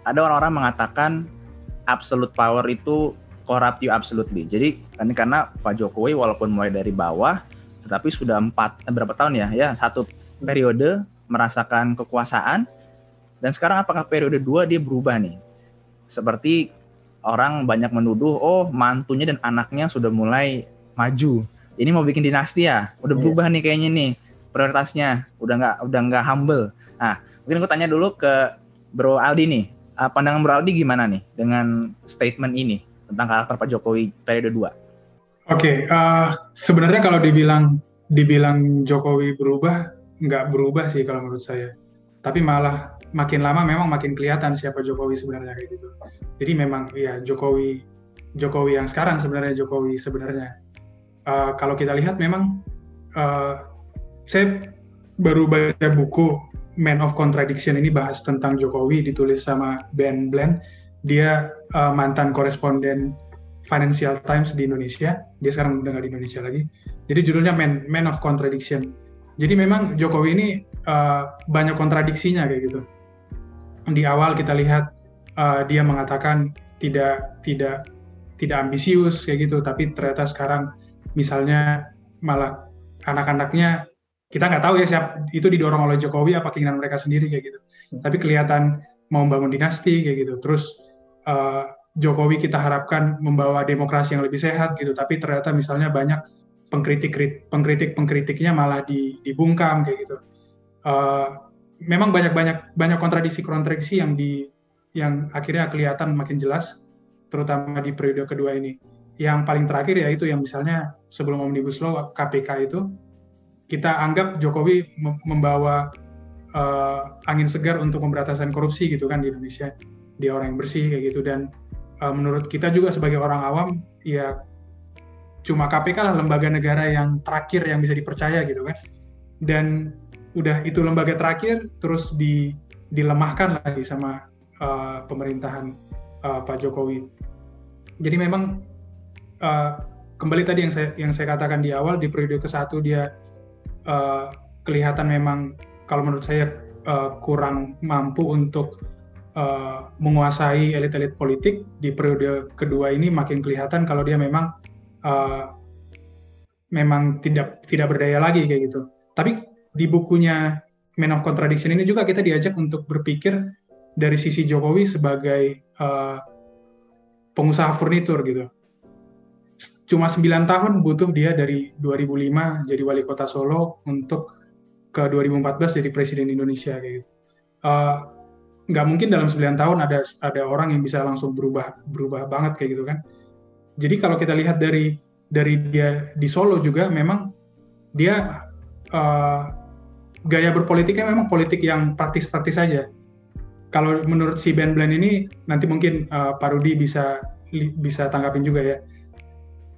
ada orang-orang mengatakan absolute power itu corrupt you absolutely. Jadi kan karena Pak Jokowi walaupun mulai dari bawah, tetapi sudah empat eh, berapa tahun ya, ya satu periode merasakan kekuasaan dan sekarang apakah periode dua dia berubah nih? Seperti orang banyak menuduh, oh mantunya dan anaknya sudah mulai maju. Ini mau bikin dinasti ya, udah iya. berubah nih kayaknya nih prioritasnya, udah nggak udah nggak humble. Nah, mungkin aku tanya dulu ke Bro Aldi nih, uh, pandangan Bro Aldi gimana nih dengan statement ini tentang karakter Pak Jokowi periode 2? Oke, okay, uh, eh, sebenarnya kalau dibilang dibilang Jokowi berubah, nggak berubah sih kalau menurut saya. Tapi malah makin lama memang makin kelihatan siapa Jokowi sebenarnya kayak gitu. Jadi memang ya Jokowi Jokowi yang sekarang sebenarnya Jokowi sebenarnya. Uh, kalau kita lihat memang uh, saya baru baca buku Man of Contradiction ini bahas tentang Jokowi ditulis sama Ben Bland. Dia uh, mantan koresponden Financial Times di Indonesia. Dia sekarang udah di Indonesia lagi. Jadi judulnya Man, Man of Contradiction. Jadi memang Jokowi ini uh, banyak kontradiksinya kayak gitu. Di awal kita lihat uh, dia mengatakan tidak tidak tidak ambisius kayak gitu, tapi ternyata sekarang misalnya malah anak-anaknya kita nggak tahu ya siap itu didorong oleh Jokowi apa keinginan mereka sendiri kayak gitu. Hmm. Tapi kelihatan mau membangun dinasti kayak gitu. Terus uh, Jokowi kita harapkan membawa demokrasi yang lebih sehat gitu. Tapi ternyata misalnya banyak pengkritik pengkritik pengkritiknya malah dibungkam kayak gitu. Uh, memang banyak banyak banyak kontradiksi kontradiksi yang di yang akhirnya kelihatan makin jelas, terutama di periode kedua ini. Yang paling terakhir yaitu yang misalnya sebelum omnibus law KPK itu kita anggap Jokowi membawa uh, angin segar untuk pemberantasan korupsi gitu kan di Indonesia. Dia orang yang bersih kayak gitu. Dan uh, menurut kita juga sebagai orang awam ya cuma KPK lah lembaga negara yang terakhir yang bisa dipercaya gitu kan. Dan udah itu lembaga terakhir terus di, dilemahkan lagi sama uh, pemerintahan uh, Pak Jokowi jadi memang uh, kembali tadi yang saya yang saya katakan di awal di periode ke satu dia uh, kelihatan memang kalau menurut saya uh, kurang mampu untuk uh, menguasai elit-elit politik di periode kedua ini makin kelihatan kalau dia memang uh, memang tidak tidak berdaya lagi kayak gitu. Tapi di bukunya Man of Contradiction ini juga kita diajak untuk berpikir dari sisi Jokowi sebagai uh, pengusaha furnitur gitu cuma 9 tahun butuh dia dari 2005 jadi wali kota Solo untuk ke 2014 jadi presiden Indonesia kayak gitu. Uh, nggak mungkin dalam 9 tahun ada ada orang yang bisa langsung berubah berubah banget kayak gitu kan. Jadi kalau kita lihat dari dari dia di Solo juga memang dia uh, gaya berpolitiknya memang politik yang praktis-praktis saja. Kalau menurut si Ben Bland ini nanti mungkin uh, Pak Rudi bisa bisa tanggapin juga ya.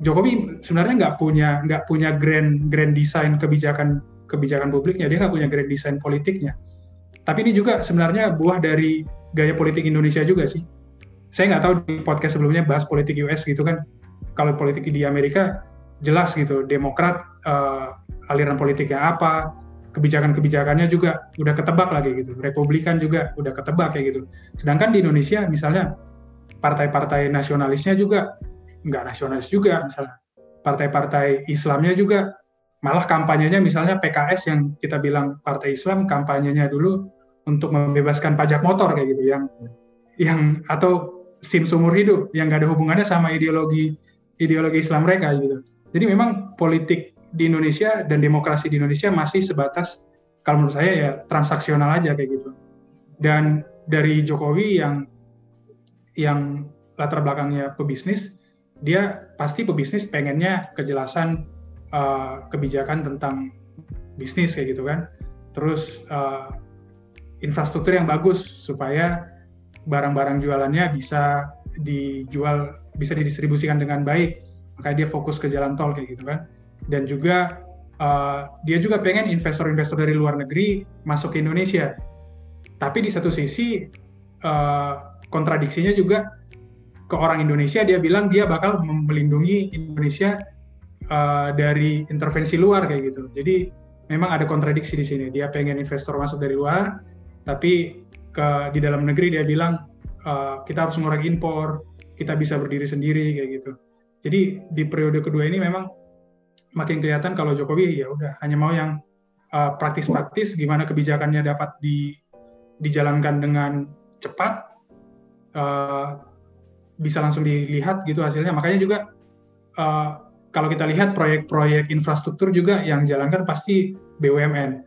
Jokowi sebenarnya nggak punya nggak punya grand grand design kebijakan kebijakan publiknya. Dia nggak punya grand design politiknya. Tapi ini juga sebenarnya buah dari gaya politik Indonesia juga sih. Saya nggak tahu di podcast sebelumnya bahas politik US gitu kan. Kalau politik di Amerika jelas gitu. Demokrat uh, aliran politiknya apa kebijakan-kebijakannya juga udah ketebak lagi gitu. Republikan juga udah ketebak kayak gitu. Sedangkan di Indonesia misalnya partai-partai nasionalisnya juga nggak nasionalis juga misalnya. Partai-partai Islamnya juga malah kampanyenya misalnya PKS yang kita bilang partai Islam kampanyenya dulu untuk membebaskan pajak motor kayak gitu yang yang atau SIM seumur hidup yang nggak ada hubungannya sama ideologi ideologi Islam mereka gitu. Jadi memang politik di Indonesia dan demokrasi di Indonesia masih sebatas kalau menurut saya ya transaksional aja kayak gitu. Dan dari Jokowi yang yang latar belakangnya pebisnis, dia pasti pebisnis pengennya kejelasan uh, kebijakan tentang bisnis kayak gitu kan. Terus uh, infrastruktur yang bagus supaya barang-barang jualannya bisa dijual bisa didistribusikan dengan baik makanya dia fokus ke jalan tol kayak gitu kan dan juga uh, dia juga pengen investor-investor dari luar negeri masuk ke Indonesia. Tapi di satu sisi uh, kontradiksinya juga ke orang Indonesia dia bilang dia bakal melindungi Indonesia uh, dari intervensi luar kayak gitu. Jadi memang ada kontradiksi di sini. Dia pengen investor masuk dari luar tapi ke di dalam negeri dia bilang uh, kita harus mengurangi impor kita bisa berdiri sendiri kayak gitu. Jadi di periode kedua ini memang makin kelihatan kalau Jokowi ya udah hanya mau yang uh, praktis-praktis gimana kebijakannya dapat di dijalankan dengan cepat uh, bisa langsung dilihat gitu hasilnya. Makanya juga uh, kalau kita lihat proyek-proyek infrastruktur juga yang jalankan pasti BUMN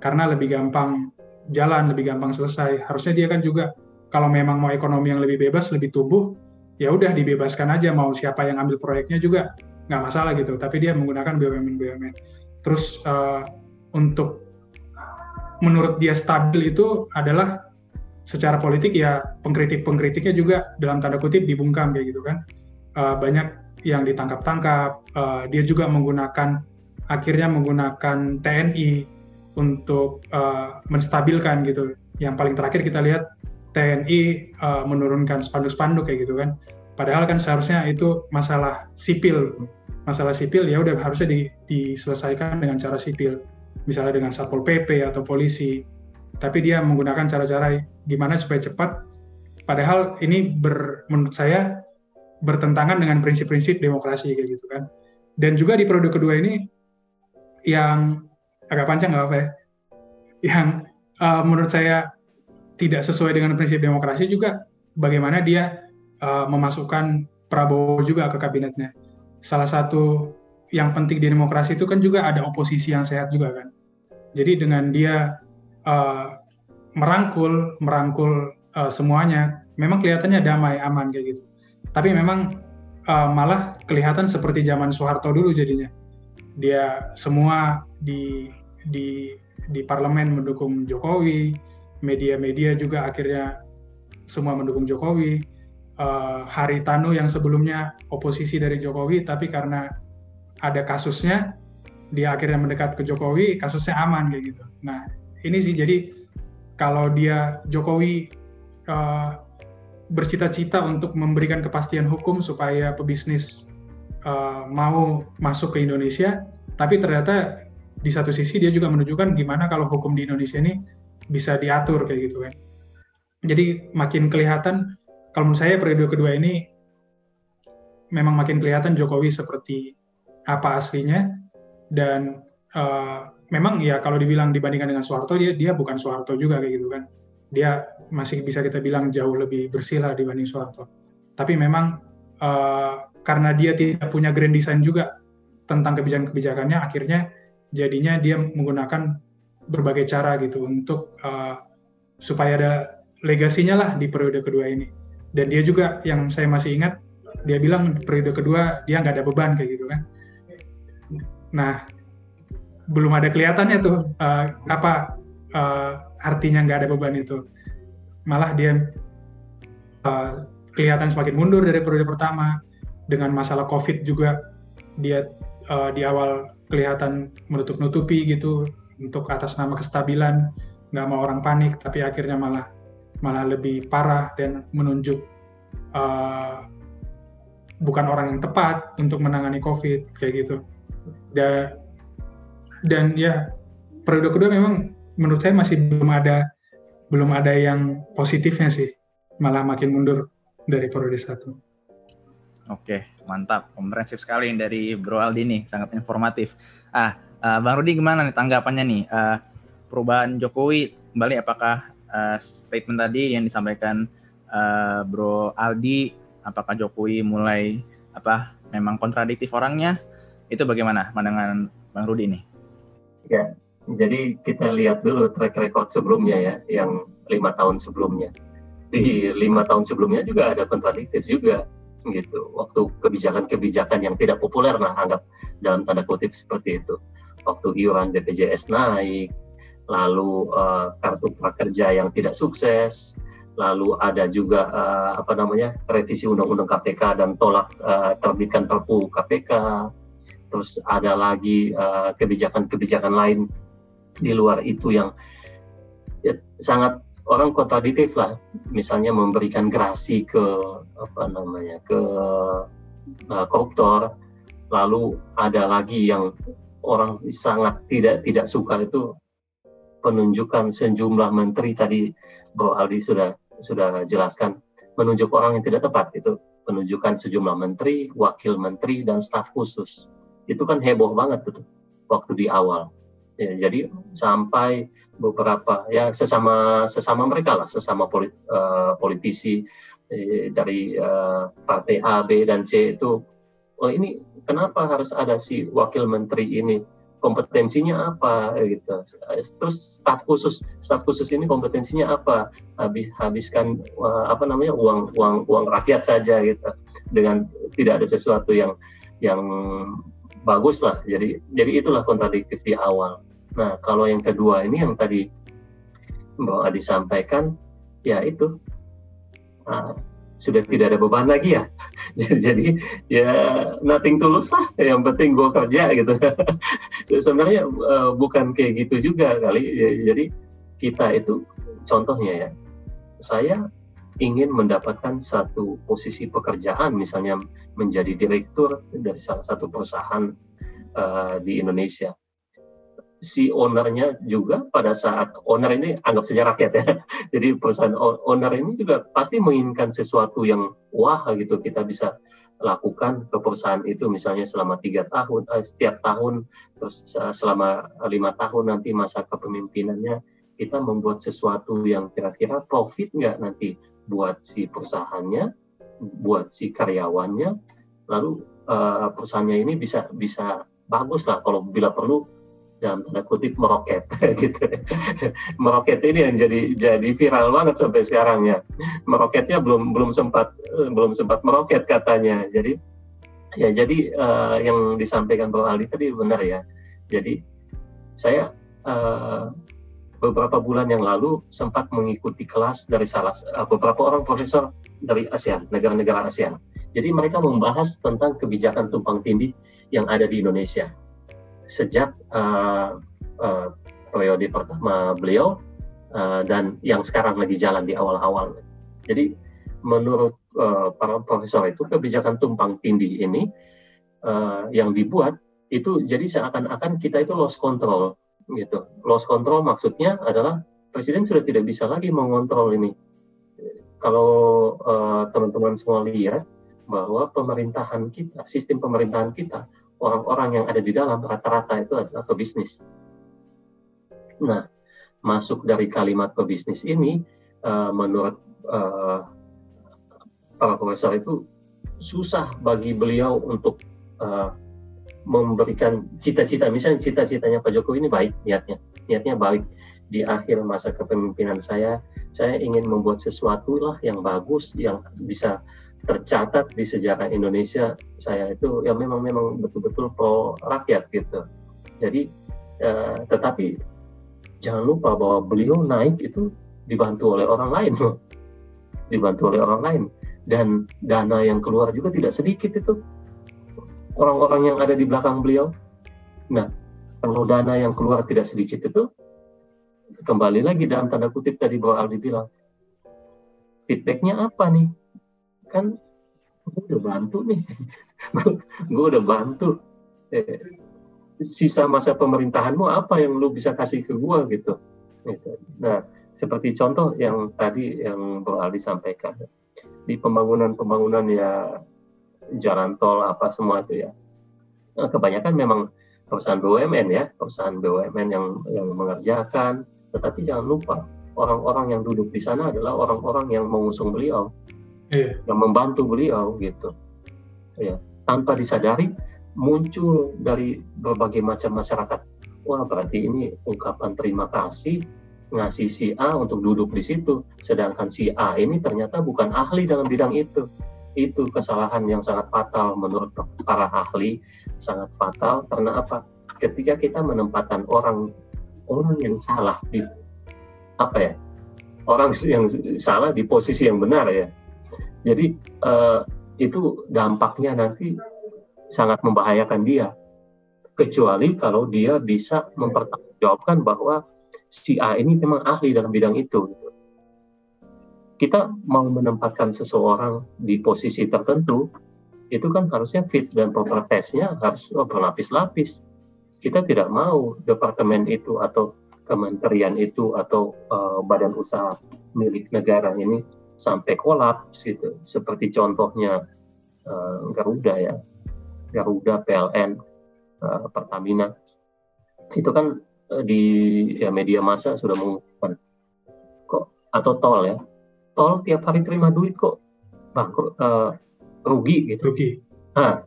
karena lebih gampang jalan lebih gampang selesai. Harusnya dia kan juga kalau memang mau ekonomi yang lebih bebas, lebih tumbuh, ya udah dibebaskan aja. Mau siapa yang ambil proyeknya juga nggak masalah gitu. Tapi dia menggunakan BUMN BUMN. Terus uh, untuk menurut dia stabil itu adalah secara politik ya pengkritik-pengkritiknya juga dalam tanda kutip dibungkam kayak gitu kan. Uh, banyak yang ditangkap-tangkap. Uh, dia juga menggunakan akhirnya menggunakan TNI untuk uh, menstabilkan gitu. Yang paling terakhir kita lihat TNI uh, menurunkan spanduk-spanduk kayak gitu kan. Padahal kan seharusnya itu masalah sipil, masalah sipil ya udah harusnya di, diselesaikan dengan cara sipil, misalnya dengan satpol pp atau polisi. Tapi dia menggunakan cara-cara gimana supaya cepat. Padahal ini ber, menurut saya bertentangan dengan prinsip-prinsip demokrasi kayak gitu kan. Dan juga di periode kedua ini yang agak panjang nggak apa ya yang uh, menurut saya tidak sesuai dengan prinsip demokrasi juga bagaimana dia uh, memasukkan Prabowo juga ke kabinetnya salah satu yang penting di demokrasi itu kan juga ada oposisi yang sehat juga kan. Jadi dengan dia uh, merangkul merangkul uh, semuanya memang kelihatannya damai aman kayak gitu. Tapi memang uh, malah kelihatan seperti zaman Soeharto dulu jadinya. Dia semua di di di parlemen mendukung Jokowi, media-media juga akhirnya semua mendukung Jokowi. Uh, Haritanu yang sebelumnya oposisi dari Jokowi, tapi karena ada kasusnya, dia akhirnya mendekat ke Jokowi, kasusnya aman kayak gitu. Nah ini sih jadi kalau dia Jokowi uh, bercita-cita untuk memberikan kepastian hukum supaya pebisnis uh, mau masuk ke Indonesia, tapi ternyata di satu sisi dia juga menunjukkan gimana kalau hukum di Indonesia ini bisa diatur kayak gitu kan. Jadi makin kelihatan kalau menurut saya periode kedua ini memang makin kelihatan Jokowi seperti apa aslinya dan uh, memang ya kalau dibilang dibandingkan dengan Soeharto dia dia bukan Soeharto juga kayak gitu kan. Dia masih bisa kita bilang jauh lebih bersih lah dibanding Soeharto. Tapi memang uh, karena dia tidak punya grand design juga tentang kebijakan-kebijakannya akhirnya jadinya dia menggunakan berbagai cara gitu untuk uh, supaya ada legasinya lah di periode kedua ini. Dan dia juga yang saya masih ingat dia bilang periode kedua dia nggak ada beban kayak gitu kan. Nah belum ada kelihatannya tuh uh, apa uh, artinya nggak ada beban itu. Malah dia uh, kelihatan semakin mundur dari periode pertama dengan masalah COVID juga dia uh, di awal kelihatan menutup-nutupi gitu untuk atas nama kestabilan nggak mau orang panik tapi akhirnya malah malah lebih parah dan menunjuk uh, bukan orang yang tepat untuk menangani COVID kayak gitu. Dan dan ya periode kedua memang menurut saya masih belum ada belum ada yang positifnya sih, malah makin mundur dari periode satu. Oke, mantap, komprehensif sekali dari Bro Aldi nih, sangat informatif. Ah, uh, Bang Rudi gimana nih tanggapannya nih? Uh, perubahan Jokowi kembali apakah uh, statement tadi yang disampaikan uh, Bro Aldi, apakah Jokowi mulai apa memang kontradiktif orangnya? Itu bagaimana pandangan Bang Rudi nih? Ya, jadi kita lihat dulu track record sebelumnya ya, yang lima tahun sebelumnya. Di lima tahun sebelumnya juga ada kontradiktif juga gitu. Waktu kebijakan-kebijakan yang tidak populer, nah anggap dalam tanda kutip seperti itu. Waktu iuran BPJS naik, lalu uh, kartu prakerja yang tidak sukses, lalu ada juga uh, apa namanya revisi undang-undang KPK dan tolak uh, terbitkan Perpu KPK. Terus ada lagi kebijakan-kebijakan uh, lain di luar itu yang ya, sangat orang kontradiktif lah. Misalnya memberikan grasi ke apa namanya ke uh, koruptor. Lalu ada lagi yang orang sangat tidak tidak suka itu penunjukan sejumlah menteri tadi Bro Aldi sudah sudah jelaskan menunjuk orang yang tidak tepat itu penunjukan sejumlah menteri, wakil menteri dan staf khusus. Itu kan heboh banget tuh waktu di awal. Ya, jadi sampai beberapa ya sesama sesama mereka lah, sesama polit, uh, politisi eh, dari uh, partai A, B dan C itu oh ini kenapa harus ada si wakil menteri ini? Kompetensinya apa gitu. Terus staf khusus staf khusus ini kompetensinya apa? Habis habiskan uh, apa namanya uang uang uang rakyat saja gitu dengan tidak ada sesuatu yang yang bagus lah. Jadi jadi itulah kontradiktif di awal. Nah, kalau yang kedua ini yang tadi Mbak Adi sampaikan, ya itu uh, sudah tidak ada beban lagi ya. Jadi ya nothing tulus lah. Yang penting gue kerja gitu. Sebenarnya uh, bukan kayak gitu juga kali. Jadi kita itu contohnya ya, saya ingin mendapatkan satu posisi pekerjaan, misalnya menjadi direktur dari salah satu perusahaan uh, di Indonesia si ownernya juga pada saat owner ini anggap saja rakyat ya. Jadi perusahaan owner ini juga pasti menginginkan sesuatu yang wah gitu kita bisa lakukan ke perusahaan itu misalnya selama tiga tahun eh, setiap tahun terus eh, selama lima tahun nanti masa kepemimpinannya kita membuat sesuatu yang kira-kira profit nggak nanti buat si perusahaannya buat si karyawannya lalu uh, perusahaannya ini bisa bisa bagus lah kalau bila perlu dalam tanda kutip meroket gitu. meroket ini yang jadi jadi viral banget sampai sekarang ya. Meroketnya belum belum sempat eh, belum sempat meroket katanya. Jadi ya jadi uh, yang disampaikan Bro Aldi tadi benar ya. Jadi saya uh, beberapa bulan yang lalu sempat mengikuti kelas dari salah uh, beberapa orang profesor dari ASEAN, negara-negara ASEAN. Jadi mereka membahas tentang kebijakan tumpang tindih yang ada di Indonesia sejak uh, uh, periode pertama beliau uh, dan yang sekarang lagi jalan di awal-awal. Jadi menurut uh, para profesor itu kebijakan tumpang tindih ini uh, yang dibuat itu jadi seakan-akan kita itu lost control gitu. Lost control maksudnya adalah presiden sudah tidak bisa lagi mengontrol ini. Kalau teman-teman uh, semua lihat bahwa pemerintahan kita, sistem pemerintahan kita orang-orang yang ada di dalam rata-rata itu adalah pebisnis. Nah, masuk dari kalimat pebisnis ini, uh, menurut uh, para profesor itu susah bagi beliau untuk uh, memberikan cita-cita. Misalnya cita-citanya Pak Jokowi ini baik niatnya, niatnya baik. Di akhir masa kepemimpinan saya, saya ingin membuat sesuatu lah yang bagus, yang bisa tercatat di sejarah Indonesia saya itu ya memang memang betul-betul pro rakyat gitu. Jadi eh, tetapi jangan lupa bahwa beliau naik itu dibantu oleh orang lain loh. Dibantu oleh orang lain dan dana yang keluar juga tidak sedikit itu orang-orang yang ada di belakang beliau. Nah, kalau dana yang keluar tidak sedikit itu kembali lagi dalam tanda kutip tadi bahwa Aldi bilang feedbacknya apa nih kan gue udah bantu nih. Gue udah bantu. Eh, sisa masa pemerintahanmu apa yang lu bisa kasih ke gue gitu. gitu. Nah seperti contoh yang tadi yang Bro Ali sampaikan. Di pembangunan-pembangunan ya jalan tol apa semua itu ya. Nah, kebanyakan memang perusahaan BUMN ya perusahaan BUMN yang yang mengerjakan. Tetapi jangan lupa orang-orang yang duduk di sana adalah orang-orang yang mengusung beliau yeah. yang membantu beliau gitu ya tanpa disadari muncul dari berbagai macam masyarakat wah berarti ini ungkapan terima kasih ngasih si A untuk duduk di situ, sedangkan si A ini ternyata bukan ahli dalam bidang itu. Itu kesalahan yang sangat fatal menurut para ahli, sangat fatal karena apa? Ketika kita menempatkan orang orang yang salah di apa ya? Orang yang salah di posisi yang benar ya. Jadi uh, itu dampaknya nanti sangat membahayakan dia. Kecuali kalau dia bisa mempertanggungjawabkan bahwa si A ini memang ahli dalam bidang itu. Kita mau menempatkan seseorang di posisi tertentu, itu kan harusnya fit dan proper testnya harus berlapis-lapis. Kita tidak mau departemen itu atau kementerian itu atau uh, badan usaha milik negara ini sampai kolaps gitu. Seperti contohnya uh, Garuda ya, Garuda, PLN, uh, eh, Pertamina. Itu kan Eh, di ya media massa sudah mengumumkan. Kok atau tol ya. Tol tiap hari terima duit kok. Bangkrut uh, rugi gitu. Rugi. Nah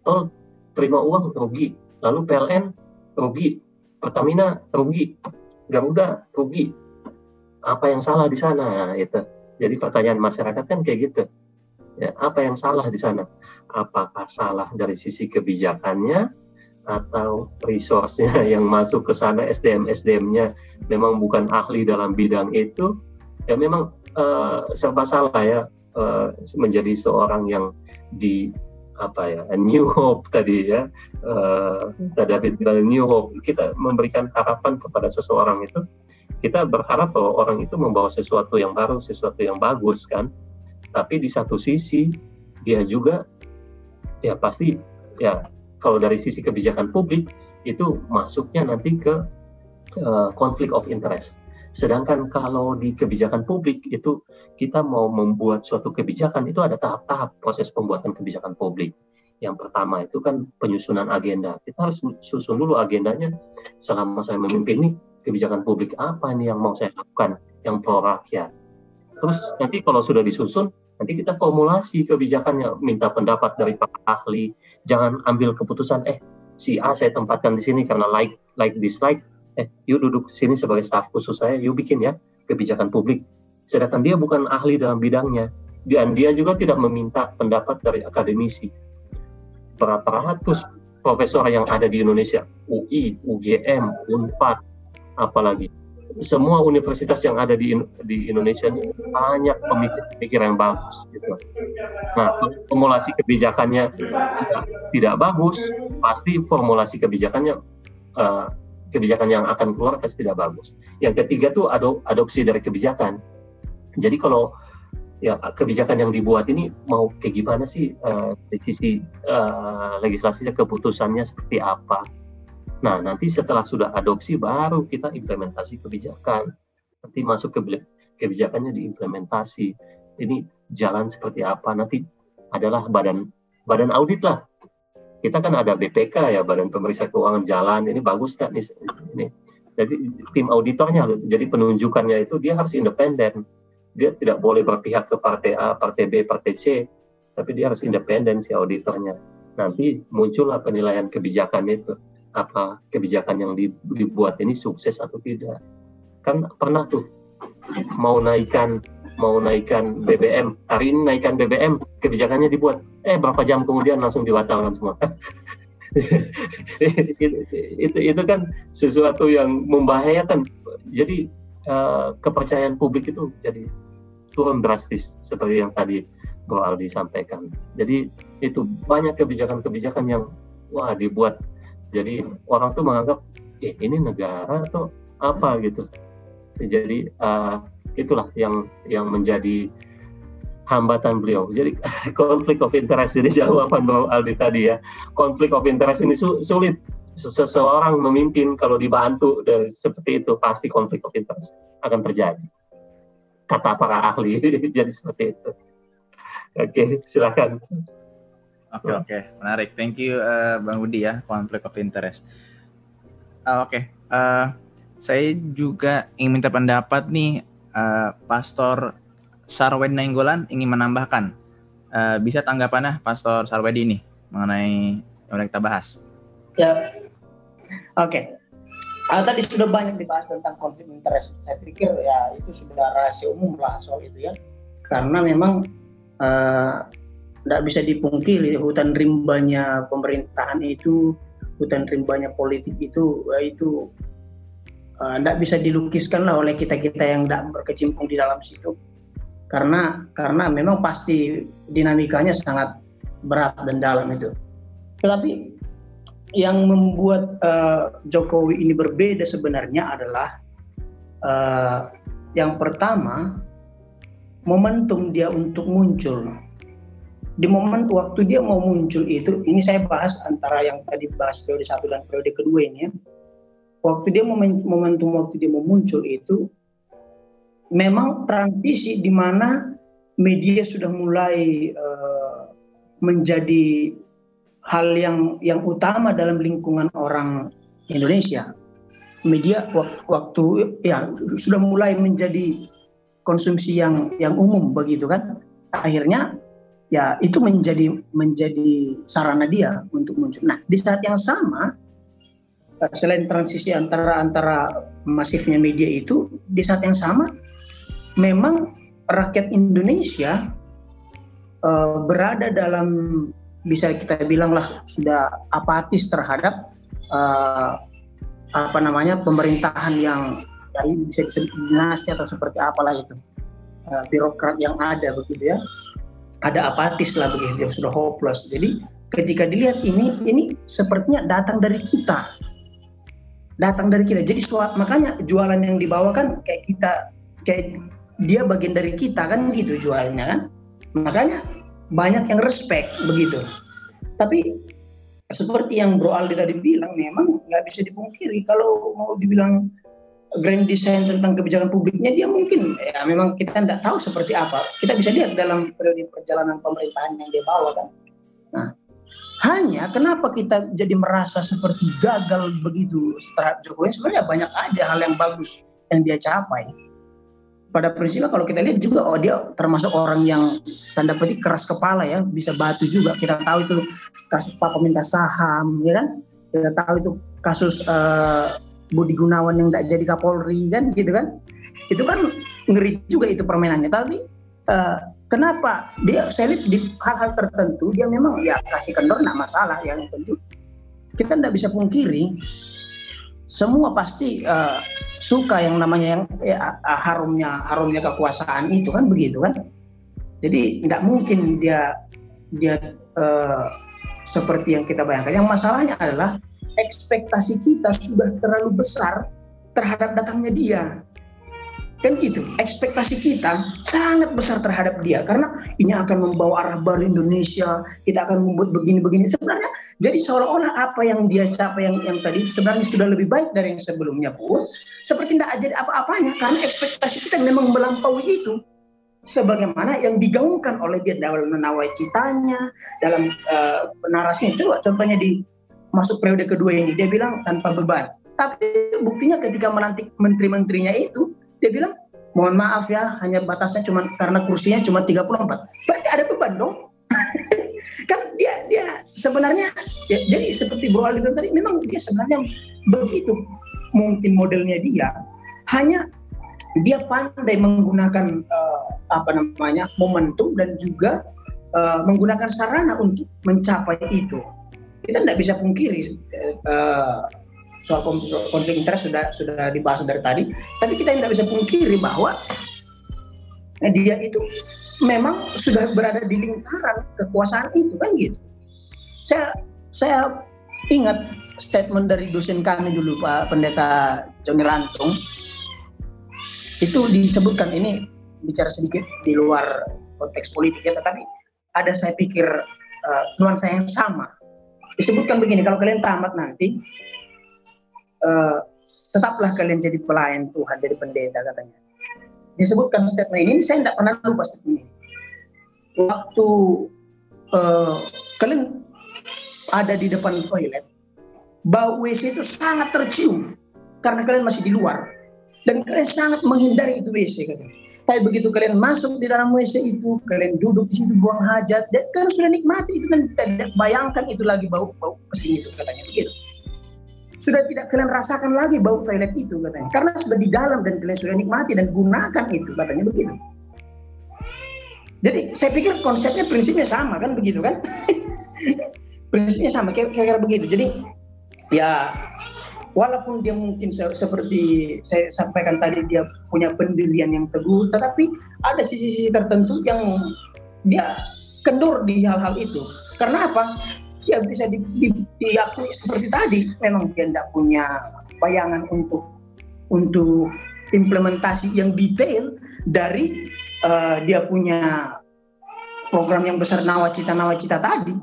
tol terima uang rugi. Lalu PLN rugi. Pertamina rugi. Garuda rugi. Apa yang salah di sana? Nah, itu jadi pertanyaan masyarakat kan kayak gitu. Ya apa yang salah di sana? Apakah salah dari sisi kebijakannya atau resource-nya yang masuk ke sana SDM SDM-nya memang bukan ahli dalam bidang itu? Ya memang uh, serba salah ya uh, menjadi seorang yang di apa ya New Hope tadi ya uh, David New Hope. Kita memberikan harapan kepada seseorang itu kita berharap bahwa orang itu membawa sesuatu yang baru sesuatu yang bagus kan tapi di satu sisi dia juga ya pasti ya kalau dari sisi kebijakan publik itu masuknya nanti ke uh, of interest. Sedangkan kalau di kebijakan publik itu kita mau membuat suatu kebijakan itu ada tahap-tahap proses pembuatan kebijakan publik. Yang pertama itu kan penyusunan agenda. Kita harus susun dulu agendanya selama saya memimpin ini kebijakan publik apa ini yang mau saya lakukan yang pro rakyat. Terus nanti kalau sudah disusun Nanti kita formulasi kebijakannya, minta pendapat dari para ahli. Jangan ambil keputusan, eh si A saya tempatkan di sini karena like like dislike. Eh, yuk duduk sini sebagai staf khusus saya, yuk bikin ya kebijakan publik. Sedangkan dia bukan ahli dalam bidangnya. Dan dia juga tidak meminta pendapat dari akademisi. Berapa ratus profesor yang ada di Indonesia, UI, UGM, UNPAD, apalagi semua universitas yang ada di di Indonesia ini banyak pemikir-pemikir yang bagus gitu. Nah, formulasi kebijakannya tidak, tidak bagus, pasti formulasi kebijakannya uh, kebijakan yang akan keluar pasti tidak bagus. Yang ketiga tuh adop, adopsi dari kebijakan. Jadi kalau ya kebijakan yang dibuat ini mau kayak gimana sih uh, dari sisi uh, legislasinya keputusannya seperti apa? Nah, nanti setelah sudah adopsi baru kita implementasi kebijakan. Nanti masuk ke kebijakannya diimplementasi. Ini jalan seperti apa nanti adalah badan badan audit lah. Kita kan ada BPK ya, Badan Pemeriksa Keuangan Jalan. Ini bagus kan ini. Jadi tim auditornya, jadi penunjukannya itu dia harus independen. Dia tidak boleh berpihak ke partai A, partai B, partai C, tapi dia harus independen si auditornya. Nanti muncullah penilaian kebijakan itu apa kebijakan yang dibuat ini sukses atau tidak. Kan pernah tuh mau naikkan mau naikkan BBM hari ini naikkan BBM kebijakannya dibuat. Eh berapa jam kemudian langsung dibatalkan semua. Itu, itu itu kan sesuatu yang membahayakan. Jadi uh, kepercayaan publik itu jadi turun drastis seperti yang tadi Bro Aldi sampaikan. Jadi itu banyak kebijakan-kebijakan yang wah dibuat jadi orang tuh menganggap eh, ini negara atau apa gitu jadi uh, itulah yang yang menjadi hambatan beliau. Jadi konflik of interest. Jadi jawaban Bang Aldi tadi ya, konflik of interest ini sulit. Seseorang memimpin kalau dibantu dari seperti itu pasti konflik of interest akan terjadi. Kata para ahli. Jadi seperti itu. Oke, silakan. Oke oke, menarik. Thank you uh, Bang Budi ya, konflik of interest. Uh, oke, okay. uh, saya juga ingin minta pendapat nih uh, Pastor Sarwedi Nainggolan ingin menambahkan. Uh, bisa tanggapannya Pastor Sarwedi ini mengenai yang kita bahas? Ya, oke. Okay. Uh, tadi sudah banyak dibahas tentang konflik interest. Saya pikir ya itu sudah rahasia umum lah soal itu ya. Karena memang tidak bisa dipungkiri hutan rimbanya pemerintahan itu, hutan rimbanya politik itu, ya itu tidak uh, bisa dilukiskan lah oleh kita kita yang tidak berkecimpung di dalam situ karena karena memang pasti dinamikanya sangat berat dan dalam itu. Tetapi yang membuat uh, Jokowi ini berbeda sebenarnya adalah uh, yang pertama momentum dia untuk muncul. Di momen waktu dia mau muncul itu, ini saya bahas antara yang tadi bahas periode satu dan periode kedua ini ya. Waktu dia momentum waktu dia mau muncul itu memang transisi di mana media sudah mulai uh, menjadi hal yang yang utama dalam lingkungan orang Indonesia. Media waktu ya sudah mulai menjadi konsumsi yang yang umum begitu kan. Akhirnya ya itu menjadi menjadi sarana dia untuk muncul. Nah, di saat yang sama eh, selain transisi antara antara masifnya media itu di saat yang sama memang rakyat Indonesia uh, berada dalam bisa kita bilang lah sudah apatis terhadap uh, apa namanya pemerintahan yang ya, bisa disebut dinasti atau seperti apalah itu uh, birokrat yang ada begitu ya ada apatis lah begitu ya, sudah hopeless. Jadi ketika dilihat ini ini sepertinya datang dari kita. Datang dari kita. Jadi suat, makanya jualan yang dibawakan kayak kita kayak dia bagian dari kita kan gitu jualnya kan. Makanya banyak yang respect begitu. Tapi seperti yang Bro Aldi tadi bilang memang nggak bisa dipungkiri kalau mau dibilang grand design tentang kebijakan publiknya dia mungkin ya memang kita tidak tahu seperti apa. Kita bisa lihat dalam periode perjalanan pemerintahan yang dia bawa kan. Nah hanya kenapa kita jadi merasa seperti gagal begitu terhadap Jokowi? Sebenarnya banyak aja hal yang bagus yang dia capai. Pada prinsipnya kalau kita lihat juga oh dia termasuk orang yang tanda petik keras kepala ya. Bisa batu juga. Kita tahu itu kasus papa minta saham ya kan? Kita tahu itu kasus uh, Budi Gunawan yang tidak jadi Kapolri kan gitu kan? Itu kan ngeri juga itu permainannya. Tapi uh, kenapa dia saya di hal-hal tertentu dia memang ya kasih kendor tidak masalah yang tentu kita tidak bisa pungkiri semua pasti uh, suka yang namanya yang ya, harumnya harumnya kekuasaan itu kan begitu kan? Jadi tidak mungkin dia dia uh, seperti yang kita bayangkan. Yang masalahnya adalah ekspektasi kita sudah terlalu besar terhadap datangnya dia. Kan gitu ekspektasi kita sangat besar terhadap dia karena ini akan membawa arah baru Indonesia kita akan membuat begini-begini. Sebenarnya jadi seolah-olah apa yang dia capai yang yang tadi sebenarnya sudah lebih baik dari yang sebelumnya pun seperti tidak jadi apa-apanya karena ekspektasi kita memang melampaui itu. Sebagaimana yang digaungkan oleh dia dalam nawacitanya dalam uh, narasinya. Coba contohnya di masuk periode kedua ini dia bilang tanpa beban tapi buktinya ketika melantik menteri-menterinya itu dia bilang, mohon maaf ya, hanya batasnya cuma karena kursinya cuma 34. Berarti ada beban dong. kan dia dia sebenarnya ya, jadi seperti Bro Ali tadi memang dia sebenarnya begitu mungkin modelnya dia hanya dia pandai menggunakan uh, apa namanya momentum dan juga uh, menggunakan sarana untuk mencapai itu kita tidak bisa pungkiri uh, soal konflik interest sudah sudah dibahas dari tadi, tapi kita tidak bisa pungkiri bahwa dia itu memang sudah berada di lingkaran kekuasaan itu kan gitu. Saya saya ingat statement dari dosen kami dulu Pak Pendeta Joni Rantung itu disebutkan ini bicara sedikit di luar konteks politik ya, tetapi ada saya pikir uh, nuansa yang sama. Disebutkan begini, kalau kalian tamat nanti, uh, tetaplah kalian jadi pelayan Tuhan, jadi pendeta katanya. Disebutkan statement ini, saya tidak pernah lupa statement ini. Waktu uh, kalian ada di depan toilet, bau WC itu sangat tercium karena kalian masih di luar dan kalian sangat menghindari itu WC katanya. Tapi begitu kalian masuk di dalam WC itu, kalian duduk di situ buang hajat, dan kalian sudah nikmati itu dan tidak bayangkan itu lagi bau bau pesing itu katanya begitu. Sudah tidak kalian rasakan lagi bau toilet itu katanya, karena sudah di dalam dan kalian sudah nikmati dan gunakan itu katanya begitu. Jadi saya pikir konsepnya prinsipnya sama kan begitu kan? prinsipnya sama kira-kira begitu. Jadi ya walaupun dia mungkin se seperti saya sampaikan tadi dia punya pendirian yang teguh, tetapi ada sisi-sisi tertentu yang dia kendur di hal-hal itu. Karena apa? Ya bisa di, di, diakui seperti tadi, memang dia tidak punya bayangan untuk untuk implementasi yang detail dari uh, dia punya program yang besar nawacita nawacita tadi.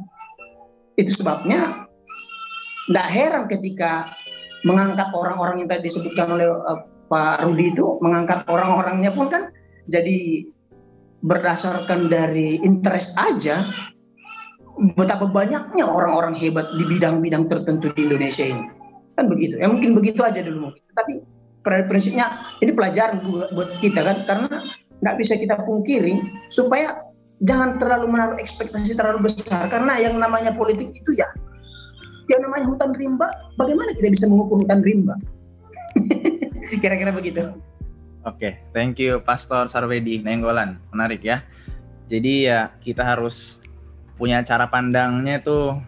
Itu sebabnya tidak heran ketika mengangkat orang-orang yang tadi disebutkan oleh uh, Pak Rudi itu mengangkat orang-orangnya pun kan jadi berdasarkan dari interest aja betapa banyaknya orang-orang hebat di bidang-bidang tertentu di Indonesia ini. Kan begitu. Ya mungkin begitu aja dulu mungkin. Tapi prinsipnya ini pelajaran buat kita kan karena nggak bisa kita pungkiri supaya jangan terlalu menaruh ekspektasi terlalu besar. Karena yang namanya politik itu ya yang namanya hutan rimba, bagaimana kita bisa mengukur hutan rimba? Kira-kira begitu. Oke, okay, thank you Pastor Sarwedi Nenggolan. Menarik ya. Jadi ya kita harus punya cara pandangnya tuh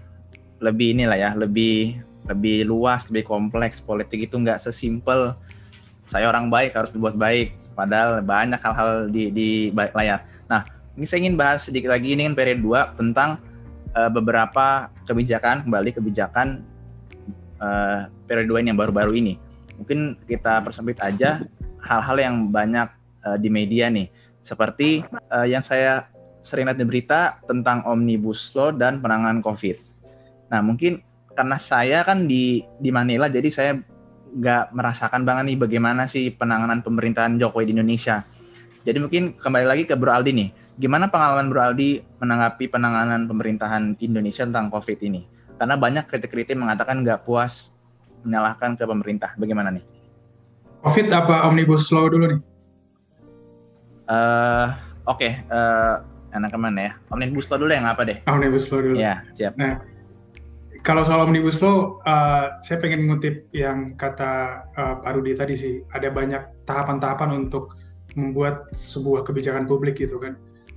lebih inilah ya, lebih lebih luas, lebih kompleks. Politik itu nggak sesimpel saya orang baik harus dibuat baik. Padahal banyak hal-hal di di layar. Nah, ini saya ingin bahas sedikit lagi ini kan periode 2 tentang uh, beberapa kebijakan kembali kebijakan uh, periode yang baru-baru ini. Mungkin kita persempit aja hal-hal yang banyak uh, di media nih, seperti uh, yang saya sering lihat di berita tentang omnibus law dan penanganan COVID. Nah mungkin karena saya kan di di Manila, jadi saya nggak merasakan banget nih bagaimana sih penanganan pemerintahan Jokowi di Indonesia. Jadi mungkin kembali lagi ke Bro Aldi nih Gimana pengalaman Bro Aldi menanggapi penanganan pemerintahan Indonesia tentang COVID ini? Karena banyak kritik-kritik mengatakan nggak puas menyalahkan ke pemerintah. Bagaimana nih? COVID apa Omnibus Law dulu nih? Uh, Oke, okay. uh, eh, enak ke mana ya? Omnibus Law dulu yang apa deh? Omnibus Law dulu. Ya, siap. Nah, kalau soal Omnibus Law, uh, saya pengen ngutip yang kata uh, Pak Rudi tadi sih. Ada banyak tahapan-tahapan untuk membuat sebuah kebijakan publik gitu kan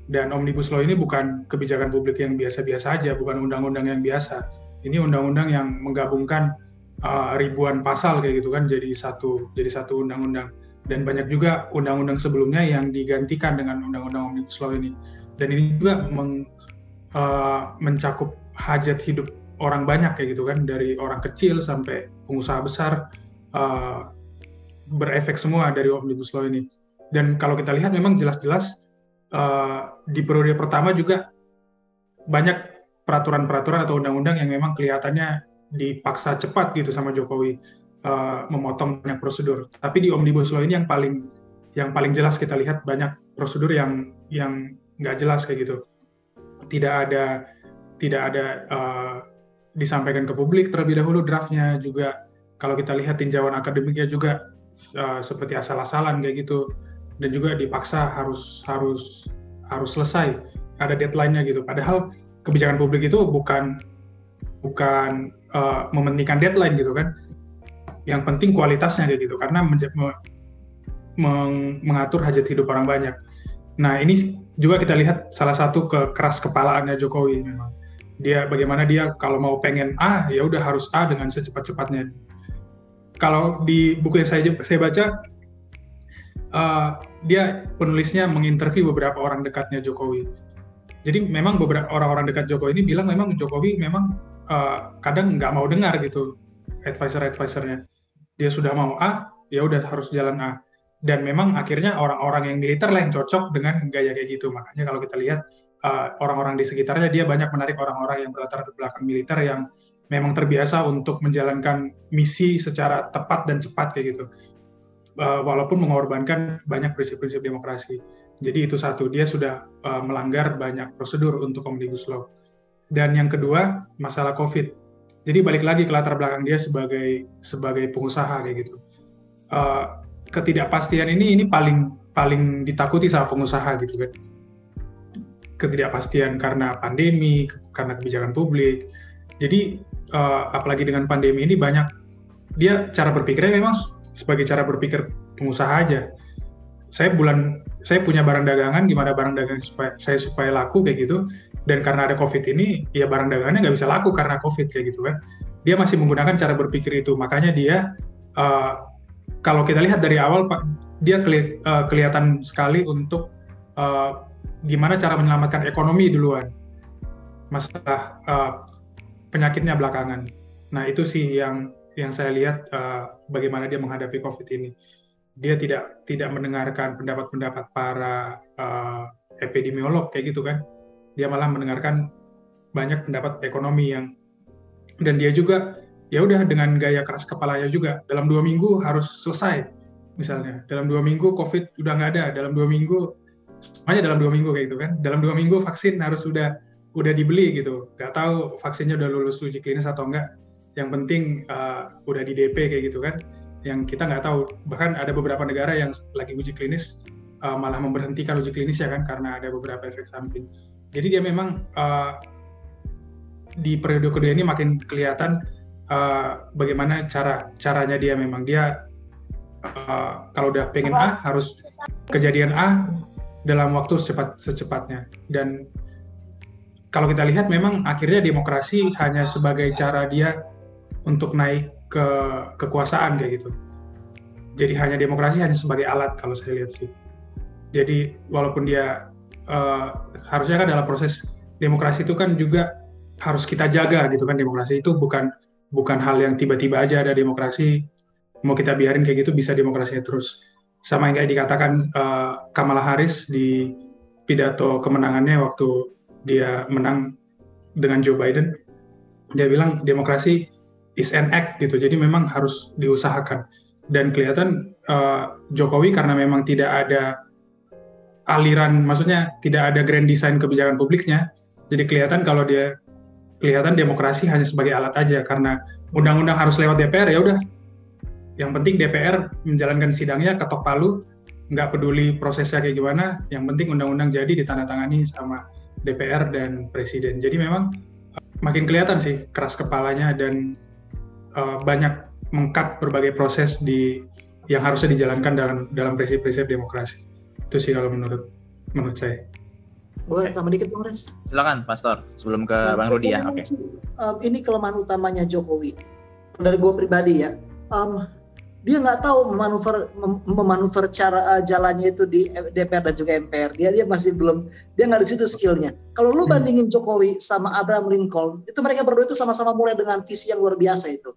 dan omnibus law ini bukan kebijakan publik yang biasa-biasa aja, bukan undang-undang yang biasa. Ini undang-undang yang menggabungkan uh, ribuan pasal kayak gitu kan jadi satu jadi satu undang-undang dan banyak juga undang-undang sebelumnya yang digantikan dengan undang-undang omnibus law ini. Dan ini juga meng, uh, mencakup hajat hidup orang banyak kayak gitu kan dari orang kecil sampai pengusaha besar uh, berefek semua dari omnibus law ini. Dan kalau kita lihat memang jelas-jelas uh, di periode pertama juga banyak peraturan-peraturan atau undang-undang yang memang kelihatannya dipaksa cepat gitu sama Jokowi uh, memotong banyak prosedur. Tapi di omnibus law ini yang paling yang paling jelas kita lihat banyak prosedur yang yang nggak jelas kayak gitu. Tidak ada tidak ada uh, disampaikan ke publik terlebih dahulu draftnya juga kalau kita lihat tinjauan akademiknya juga uh, seperti asal-asalan kayak gitu dan juga dipaksa harus harus harus selesai ada deadline-nya gitu. Padahal kebijakan publik itu bukan bukan uh, mementingkan deadline gitu kan. Yang penting kualitasnya kayak gitu karena me meng mengatur hajat hidup orang banyak. Nah ini juga kita lihat salah satu keras kepalaannya Jokowi memang. Dia bagaimana dia kalau mau pengen A ya udah harus A dengan secepat-cepatnya. Kalau di buku yang saya saya baca uh, dia penulisnya menginterview beberapa orang dekatnya Jokowi. Jadi memang beberapa orang-orang dekat Jokowi ini bilang memang Jokowi memang uh, kadang nggak mau dengar gitu advisor-advisornya. Dia sudah mau A, ya udah harus jalan A. dan memang akhirnya orang-orang yang militer lah yang cocok dengan gaya kayak gitu makanya kalau kita lihat uh, orang-orang di sekitarnya dia banyak menarik orang-orang yang berlatar belakang militer yang memang terbiasa untuk menjalankan misi secara tepat dan cepat kayak gitu uh, walaupun mengorbankan banyak prinsip-prinsip demokrasi. Jadi itu satu dia sudah uh, melanggar banyak prosedur untuk omnibus law. Dan yang kedua masalah covid. Jadi balik lagi ke latar belakang dia sebagai sebagai pengusaha kayak gitu. Uh, ketidakpastian ini ini paling paling ditakuti sama pengusaha gitu kan. Ketidakpastian karena pandemi karena kebijakan publik. Jadi uh, apalagi dengan pandemi ini banyak dia cara berpikirnya memang sebagai cara berpikir pengusaha aja. Saya bulan saya punya barang dagangan gimana barang dagangan supaya saya supaya laku kayak gitu. Dan karena ada covid ini ya barang dagangannya nggak bisa laku karena covid kayak gitu kan. Dia masih menggunakan cara berpikir itu. Makanya dia uh, kalau kita lihat dari awal Pak, dia keli uh, kelihatan sekali untuk uh, gimana cara menyelamatkan ekonomi duluan, masalah uh, penyakitnya belakangan. Nah itu sih yang yang saya lihat uh, bagaimana dia menghadapi COVID ini. Dia tidak tidak mendengarkan pendapat-pendapat para uh, epidemiolog kayak gitu kan. Dia malah mendengarkan banyak pendapat ekonomi yang dan dia juga ya udah dengan gaya keras kepalanya juga dalam dua minggu harus selesai misalnya dalam dua minggu covid udah nggak ada dalam dua minggu semuanya dalam dua minggu kayak gitu kan dalam dua minggu vaksin harus udah udah dibeli gitu nggak tahu vaksinnya udah lulus uji klinis atau enggak yang penting uh, udah di DP kayak gitu kan yang kita nggak tahu. Bahkan ada beberapa negara yang lagi uji klinis uh, malah memberhentikan uji klinis ya kan karena ada beberapa efek samping. Jadi dia memang uh, di periode kedua ini makin kelihatan uh, bagaimana cara caranya dia memang. Dia uh, kalau udah pengen A harus kejadian A dalam waktu secepat secepatnya. Dan kalau kita lihat memang akhirnya demokrasi hanya sebagai cara dia untuk naik ke kekuasaan kayak gitu. Jadi hanya demokrasi hanya sebagai alat kalau saya lihat sih. Jadi walaupun dia uh, harusnya kan dalam proses demokrasi itu kan juga harus kita jaga gitu kan. Demokrasi itu bukan bukan hal yang tiba-tiba aja ada demokrasi mau kita biarin kayak gitu bisa demokrasinya terus. Sama yang kayak dikatakan uh, Kamala Harris di pidato kemenangannya waktu dia menang dengan Joe Biden dia bilang demokrasi is an act gitu. Jadi memang harus diusahakan. Dan kelihatan uh, Jokowi karena memang tidak ada aliran maksudnya tidak ada grand design kebijakan publiknya jadi kelihatan kalau dia kelihatan demokrasi hanya sebagai alat aja. Karena undang-undang harus lewat DPR ya udah. Yang penting DPR menjalankan sidangnya ketok palu nggak peduli prosesnya kayak gimana yang penting undang-undang jadi ditandatangani sama DPR dan presiden. Jadi memang uh, makin kelihatan sih keras kepalanya dan uh, banyak mengkat berbagai proses di yang harusnya dijalankan dalam dalam prinsip-prinsip demokrasi itu sih kalau menurut menurut saya. Boleh tambah dikit Bang Res? Silakan Pastor, sebelum ke nah, Bang Rudi ya. Oke. Okay. Um, ini kelemahan utamanya Jokowi. Dari gue pribadi ya, um, dia nggak tahu memanuver mem memanuver cara uh, jalannya itu di DPR dan juga MPR. Dia dia masih belum dia nggak di situ skillnya. Kalau lu hmm. bandingin Jokowi sama Abraham Lincoln, itu mereka berdua itu sama-sama mulai dengan visi yang luar biasa itu.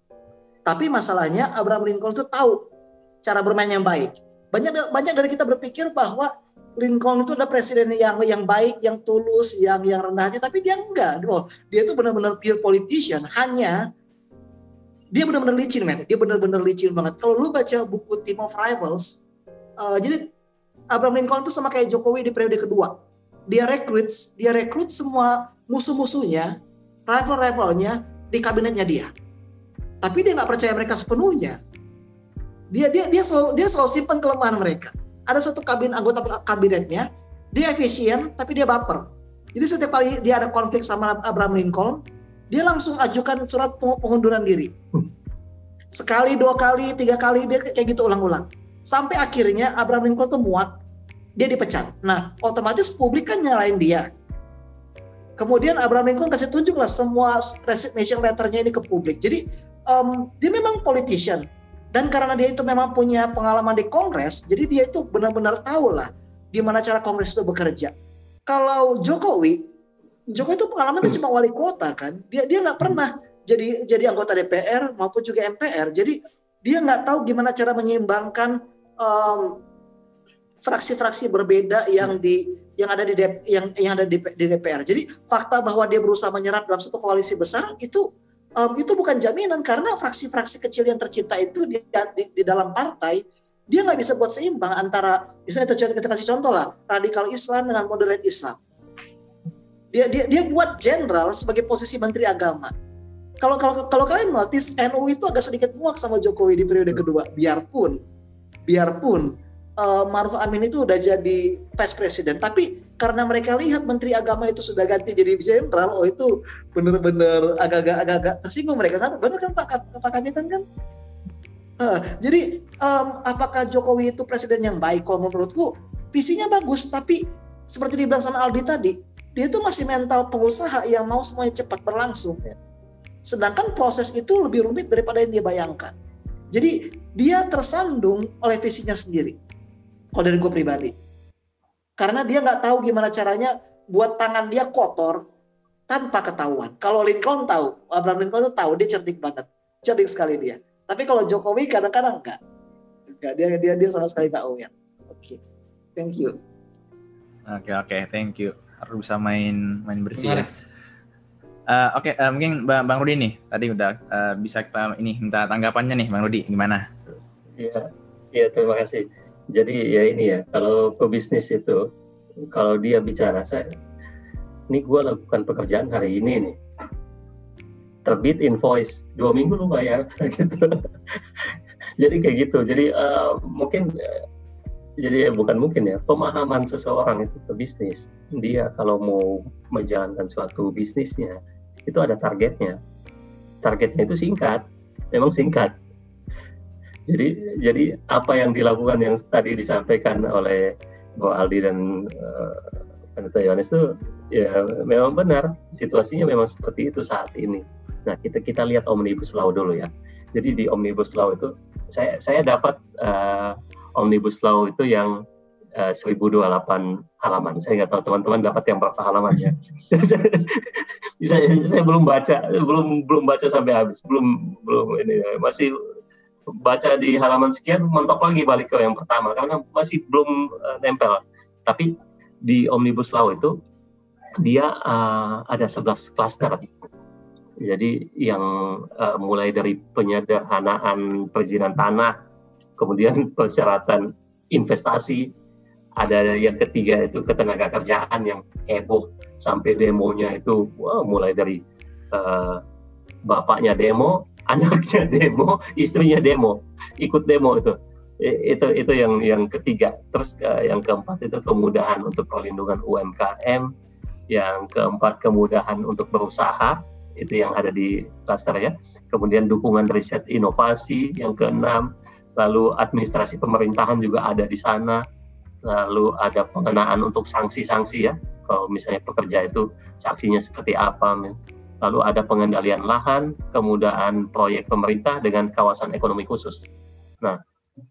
Tapi masalahnya Abraham Lincoln itu tahu cara bermain yang baik. Banyak banyak dari kita berpikir bahwa Lincoln itu adalah presiden yang yang baik, yang tulus, yang yang rendah hati, tapi dia enggak. Dia itu benar-benar pure politician. Hanya dia benar-benar licin, men. Dia benar-benar licin banget. Kalau lu baca buku Team of Rivals, uh, jadi Abraham Lincoln itu sama kayak Jokowi di periode kedua. Dia rekrut, dia rekrut semua musuh-musuhnya, rival-rivalnya di kabinetnya dia. Tapi dia nggak percaya mereka sepenuhnya. Dia dia dia selalu dia selalu simpan kelemahan mereka. Ada satu kabin anggota kabinetnya dia efisien tapi dia baper. Jadi setiap kali dia ada konflik sama Abraham Lincoln dia langsung ajukan surat pengunduran diri. Sekali dua kali tiga kali dia kayak gitu ulang-ulang. Sampai akhirnya Abraham Lincoln tuh muak dia dipecat. Nah otomatis publik kan nyalain dia. Kemudian Abraham Lincoln kasih tunjuk lah semua resignation letternya ini ke publik. Jadi um, dia memang politician dan karena dia itu memang punya pengalaman di Kongres, jadi dia itu benar-benar tahu lah gimana cara Kongres itu bekerja. Kalau Jokowi, Jokowi itu pengalaman itu cuma wali kota kan, dia dia nggak pernah jadi jadi anggota DPR maupun juga MPR. Jadi dia nggak tahu gimana cara menyeimbangkan um, fraksi-fraksi berbeda yang di yang ada di DP, yang yang ada di, di DPR. Jadi fakta bahwa dia berusaha menyerap dalam satu koalisi besar itu um, itu bukan jaminan karena fraksi-fraksi kecil yang tercipta itu di, di, di dalam partai dia nggak bisa buat seimbang antara misalnya kita, kasih contoh lah radikal Islam dengan moderate Islam. Dia dia dia buat jenderal sebagai posisi menteri agama. Kalau kalau kalau kalian notice NU itu agak sedikit muak sama Jokowi di periode kedua. Biarpun biarpun uh, Maruf Amin itu udah jadi vice president tapi karena mereka lihat menteri agama itu sudah ganti jadi jenderal oh itu benar-benar agak-agak agak-agak tersinggung mereka kan benar kan Pak Pak Kapitan kan Uh, jadi um, apakah Jokowi itu presiden yang baik? Kalau menurutku visinya bagus, tapi seperti dibilang sama Aldi tadi, dia itu masih mental pengusaha yang mau semuanya cepat berlangsung. Sedangkan proses itu lebih rumit daripada yang dia bayangkan. Jadi dia tersandung oleh visinya sendiri. Kalau dari gue pribadi. Karena dia nggak tahu gimana caranya buat tangan dia kotor tanpa ketahuan. Kalau Lincoln tahu, Abraham Lincoln itu tahu, dia cerdik banget. Cerdik sekali dia tapi kalau Jokowi kadang-kadang enggak. Enggak dia dia dia sama sekali enggak aware. Oke. Okay. Thank you. Oke okay, oke, okay, thank you. Harus bisa main main bersih ya. Uh, Oke, okay, uh, eh, mungkin Bang, Bang Rudi nih tadi udah uh, bisa kita ini minta tanggapannya nih Bang Rudi gimana? Iya, iya terima kasih. Jadi ya ini ya kalau pebisnis itu kalau dia bicara saya, ini gue lakukan pekerjaan hari ini nih. Terbit invoice dua minggu lu bayar gitu. Jadi kayak gitu. Jadi uh, mungkin uh, jadi bukan mungkin ya pemahaman seseorang itu ke bisnis dia kalau mau menjalankan suatu bisnisnya itu ada targetnya. Targetnya itu singkat memang singkat jadi jadi apa yang dilakukan yang tadi disampaikan oleh Bro Aldi dan uh, Yohanes itu ya memang benar situasinya memang seperti itu saat ini Nah, kita kita lihat omnibus law dulu ya. Jadi di omnibus law itu saya saya dapat uh, omnibus law itu yang uh, 1028 halaman. Saya nggak tahu teman-teman dapat yang berapa halaman ya. saya, saya belum baca, belum belum baca sampai habis, belum belum ini masih baca di halaman sekian mentok lagi balik ke yang pertama karena masih belum uh, nempel. Tapi di omnibus law itu dia uh, ada 11 klaster jadi yang uh, mulai dari penyederhanaan perizinan tanah, kemudian persyaratan investasi, ada yang ketiga itu ketenaga kerjaan yang heboh sampai demonya itu wah, mulai dari uh, bapaknya demo, anaknya demo, istrinya demo, ikut demo itu itu itu yang yang ketiga terus uh, yang keempat itu kemudahan untuk perlindungan UMKM yang keempat kemudahan untuk berusaha itu yang ada di klaster ya. Kemudian dukungan riset inovasi yang keenam, lalu administrasi pemerintahan juga ada di sana. Lalu ada pengenaan untuk sanksi-sanksi ya. Kalau misalnya pekerja itu sanksinya seperti apa. Lalu ada pengendalian lahan, kemudahan proyek pemerintah dengan kawasan ekonomi khusus. Nah,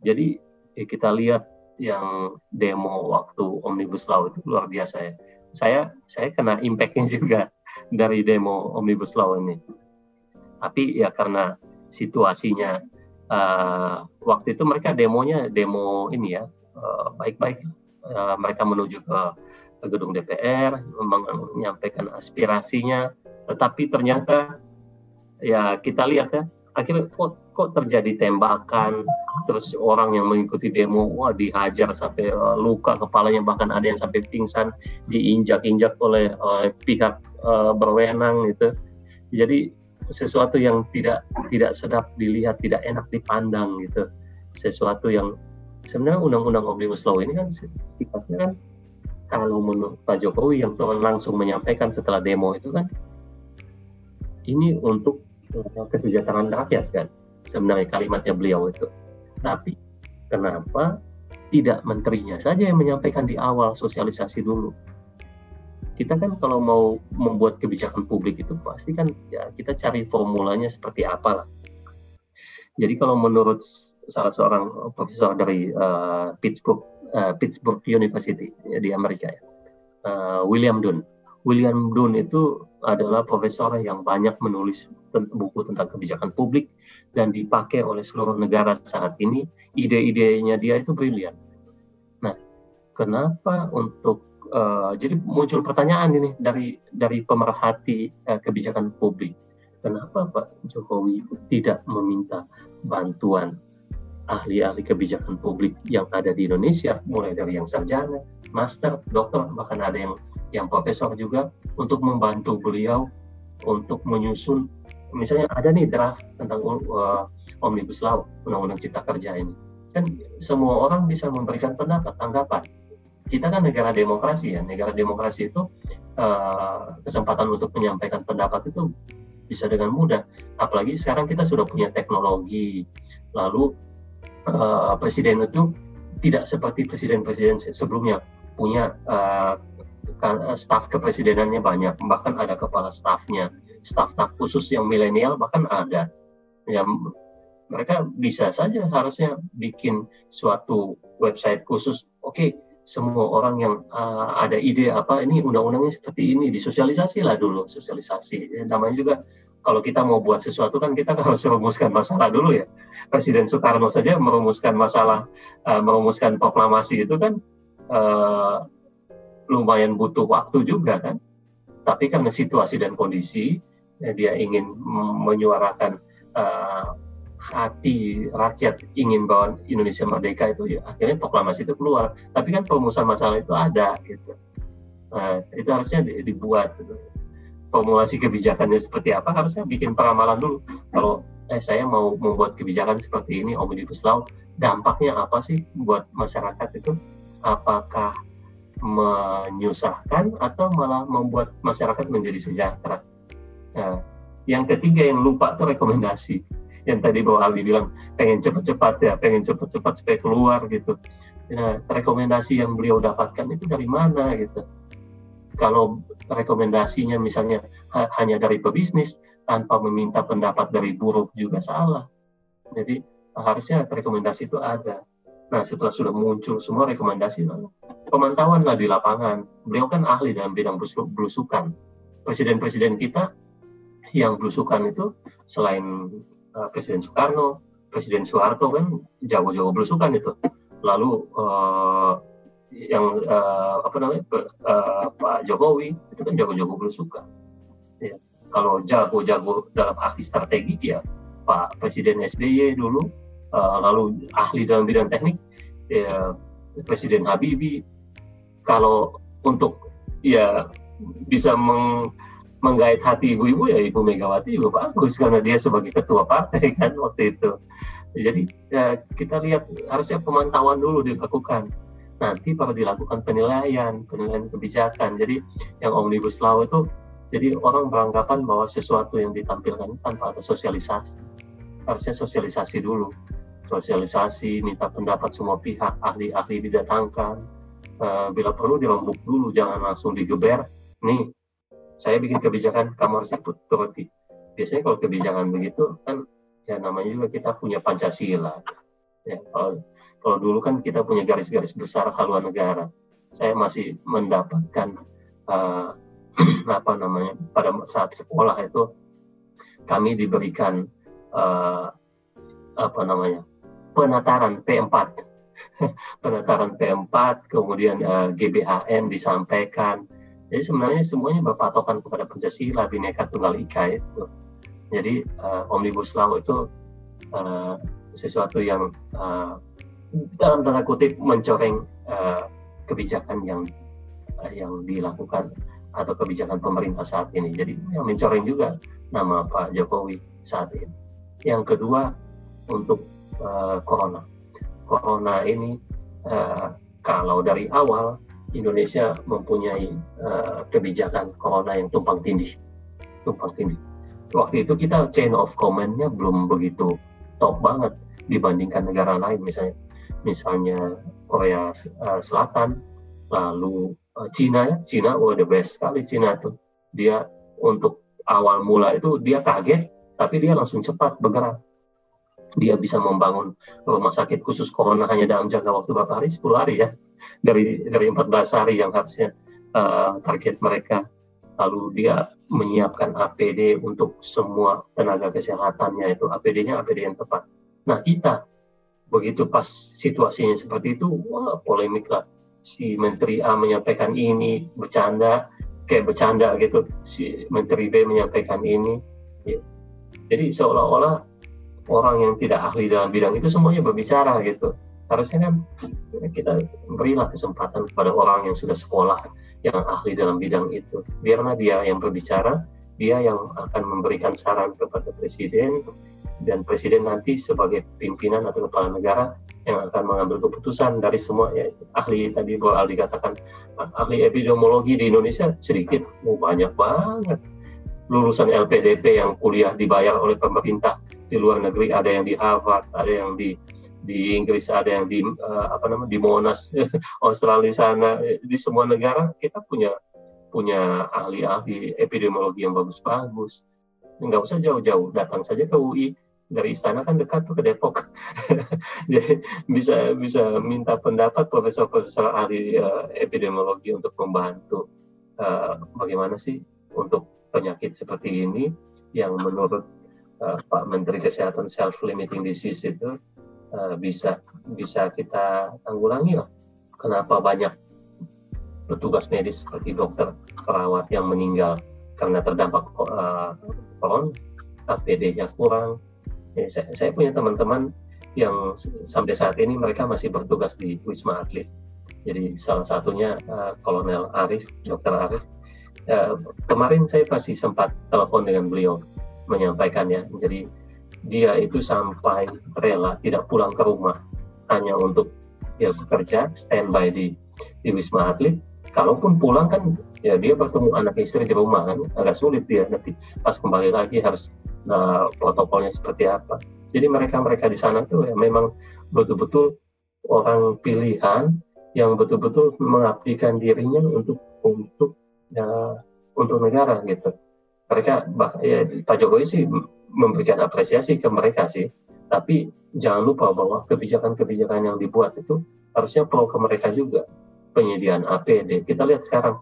jadi ya kita lihat yang demo waktu omnibus law itu luar biasa ya. Saya saya kena impactnya juga dari demo omnibus law ini. Tapi ya karena situasinya uh, waktu itu mereka demonya demo ini ya uh, baik-baik. Uh, mereka menuju ke, ke gedung DPR menyampaikan aspirasinya, tetapi ternyata ya kita lihat ya akhirnya kok kok terjadi tembakan terus orang yang mengikuti demo wah dihajar sampai uh, luka kepalanya bahkan ada yang sampai pingsan diinjak-injak oleh, oleh pihak uh, berwenang gitu. Jadi sesuatu yang tidak tidak sedap dilihat tidak enak dipandang gitu. Sesuatu yang sebenarnya undang-undang omnibus law ini kan sifatnya kan kalau menurut Pak Jokowi yang langsung menyampaikan setelah demo itu kan ini untuk kesejahteraan rakyat kan sebenarnya kalimatnya beliau itu tapi kenapa tidak menterinya saja yang menyampaikan di awal sosialisasi dulu kita kan kalau mau membuat kebijakan publik itu pasti kan ya kita cari formulanya seperti apa lah. Jadi kalau menurut salah seorang profesor dari uh, Pittsburgh uh, Pittsburgh University di Amerika ya, uh, William Dunn. William Dunn itu adalah profesor yang banyak menulis buku tentang kebijakan publik dan dipakai oleh seluruh negara saat ini. Ide-idenya dia itu brilian. Nah, kenapa untuk uh, jadi muncul pertanyaan ini dari dari pemerhati uh, kebijakan publik kenapa Pak Jokowi tidak meminta bantuan ahli-ahli kebijakan publik yang ada di Indonesia mulai dari yang sarjana, master, dokter bahkan ada yang yang profesor juga untuk membantu beliau untuk menyusun misalnya ada nih draft tentang uh, omnibus law undang-undang cipta kerja ini. Kan semua orang bisa memberikan pendapat tanggapan. Kita kan negara demokrasi ya negara demokrasi itu uh, kesempatan untuk menyampaikan pendapat itu bisa dengan mudah. Apalagi sekarang kita sudah punya teknologi. Lalu uh, presiden itu tidak seperti presiden-presiden sebelumnya punya uh, staf kepresidenannya banyak bahkan ada kepala stafnya staf-staf khusus yang milenial bahkan ada. Yang mereka bisa saja harusnya bikin suatu website khusus. Oke okay, semua orang yang uh, ada ide apa ini undang-undangnya seperti ini disosialisasi lah dulu sosialisasi. Ya, namanya juga kalau kita mau buat sesuatu kan kita harus merumuskan masalah dulu ya. Presiden Soekarno saja merumuskan masalah uh, merumuskan proklamasi itu kan uh, lumayan butuh waktu juga kan? Tapi karena situasi dan kondisi ya, dia ingin menyuarakan uh, hati rakyat ingin bahwa Indonesia merdeka itu ya akhirnya proklamasi itu keluar. Tapi kan perumusan masalah itu ada gitu. Nah, itu harusnya dibuat gitu. formulasi kebijakannya seperti apa? Harusnya bikin peramalan dulu. Kalau eh, saya mau membuat kebijakan seperti ini omnibus law dampaknya apa sih buat masyarakat itu? Apakah menyusahkan atau malah membuat masyarakat menjadi sejahtera nah, yang ketiga yang lupa itu rekomendasi yang tadi Bang Ali bilang pengen cepat-cepat ya, pengen cepat-cepat supaya keluar gitu. Nah, rekomendasi yang beliau dapatkan itu dari mana gitu. Kalau rekomendasinya misalnya hanya dari pebisnis tanpa meminta pendapat dari buruh juga salah. Jadi harusnya rekomendasi itu ada. Nah setelah sudah muncul semua rekomendasi lalu pemantauan lah di lapangan. Beliau kan ahli dalam bidang belusukan. Presiden-presiden kita yang belusukan itu selain uh, Presiden Soekarno, Presiden Soeharto kan jago-jago belusukan itu. Lalu uh, yang uh, apa namanya uh, Pak Jokowi itu kan jago-jago belusukan. Ya. Kalau jago-jago dalam ahli strategi ya Pak Presiden SBY dulu, uh, lalu ahli dalam bidang teknik ya Presiden Habibie. Kalau untuk ya bisa meng, menggait hati ibu-ibu ya Ibu Megawati juga bagus karena dia sebagai ketua partai kan waktu itu. Jadi ya, kita lihat harusnya pemantauan dulu dilakukan. Nanti baru dilakukan penilaian, penilaian kebijakan. Jadi yang omnibus law itu jadi orang beranggapan bahwa sesuatu yang ditampilkan tanpa ada sosialisasi. Harusnya sosialisasi dulu. Sosialisasi, minta pendapat semua pihak, ahli-ahli didatangkan. Uh, bila perlu dirembuk dulu, jangan langsung digeber. Nih, saya bikin kebijakan kamu harus ikut turuti biasanya kalau kebijakan begitu kan ya namanya juga kita punya pancasila ya kalau kalau dulu kan kita punya garis-garis besar haluan negara saya masih mendapatkan uh, apa namanya pada saat sekolah itu kami diberikan uh, apa namanya penataran P4 penataran P4 kemudian uh, eh, GBHN disampaikan jadi sebenarnya semuanya berpatokan kepada Pancasila, Bhinneka Tunggal Ika itu. Jadi uh, Omnibus Law itu uh, sesuatu yang uh, dalam tanda kutip mencoreng uh, kebijakan yang uh, yang dilakukan atau kebijakan pemerintah saat ini. Jadi yang mencoreng juga nama Pak Jokowi saat ini. Yang kedua untuk uh, corona. Corona ini uh, kalau dari awal Indonesia mempunyai uh, kebijakan corona yang tumpang tindih, tumpang tindih. Waktu itu kita chain of command-nya belum begitu top banget dibandingkan negara lain, misalnya misalnya Korea uh, Selatan, lalu uh, Cina ya, Cina, oh the best sekali Cina tuh. Dia untuk awal mula itu dia kaget, tapi dia langsung cepat bergerak. Dia bisa membangun rumah sakit khusus corona hanya dalam jangka waktu berapa hari? 10 hari ya dari dari 14 hari yang harusnya uh, target mereka. Lalu dia menyiapkan APD untuk semua tenaga kesehatannya itu APD-nya APD yang tepat. Nah kita begitu pas situasinya seperti itu, wah polemik lah. si Menteri A menyampaikan ini bercanda kayak bercanda gitu si Menteri B menyampaikan ini ya. jadi seolah-olah orang yang tidak ahli dalam bidang itu semuanya berbicara gitu. Harusnya kan kita berilah kesempatan kepada orang yang sudah sekolah yang ahli dalam bidang itu. Biarlah dia yang berbicara dia yang akan memberikan saran kepada presiden dan presiden nanti sebagai pimpinan atau kepala negara yang akan mengambil keputusan dari semua ya, ahli tadi Bu Aldi katakan ahli epidemiologi di Indonesia sedikit, oh, banyak banget lulusan LPDP yang kuliah dibayar oleh pemerintah di luar negeri. Ada yang di Harvard, ada yang di di Inggris, ada yang di uh, apa namanya di Monash Australia sana di semua negara. Kita punya punya ahli-ahli epidemiologi yang bagus-bagus. Nggak usah jauh-jauh datang saja ke UI dari istana kan dekat tuh ke Depok. Jadi bisa bisa minta pendapat profesor-profesor ahli uh, epidemiologi untuk membantu. Uh, bagaimana sih untuk penyakit seperti ini yang menurut uh, Pak Menteri Kesehatan self-limiting disease itu uh, bisa bisa kita tanggulangi lah kenapa banyak petugas medis seperti dokter perawat yang meninggal karena terdampak uh, corona APD-nya kurang Ya, saya, saya punya teman-teman yang sampai saat ini mereka masih bertugas di Wisma Atlet. Jadi salah satunya uh, Kolonel Arif, Dr. Arif. Uh, kemarin saya pasti sempat telepon dengan beliau menyampaikannya. Jadi dia itu sampai rela tidak pulang ke rumah hanya untuk ya bekerja standby di di Wisma Atlet. Kalaupun pulang kan ya dia bertemu anak istri di rumah kan agak sulit dia nanti pas kembali lagi harus nah, protokolnya seperti apa. Jadi mereka-mereka di sana tuh ya memang betul-betul orang pilihan yang betul-betul mengabdikan dirinya untuk untuk ya, untuk negara gitu. Mereka bah, ya, Pak Jokowi sih memberikan apresiasi ke mereka sih, tapi jangan lupa bahwa kebijakan-kebijakan yang dibuat itu harusnya pro ke mereka juga. Penyediaan APD, kita lihat sekarang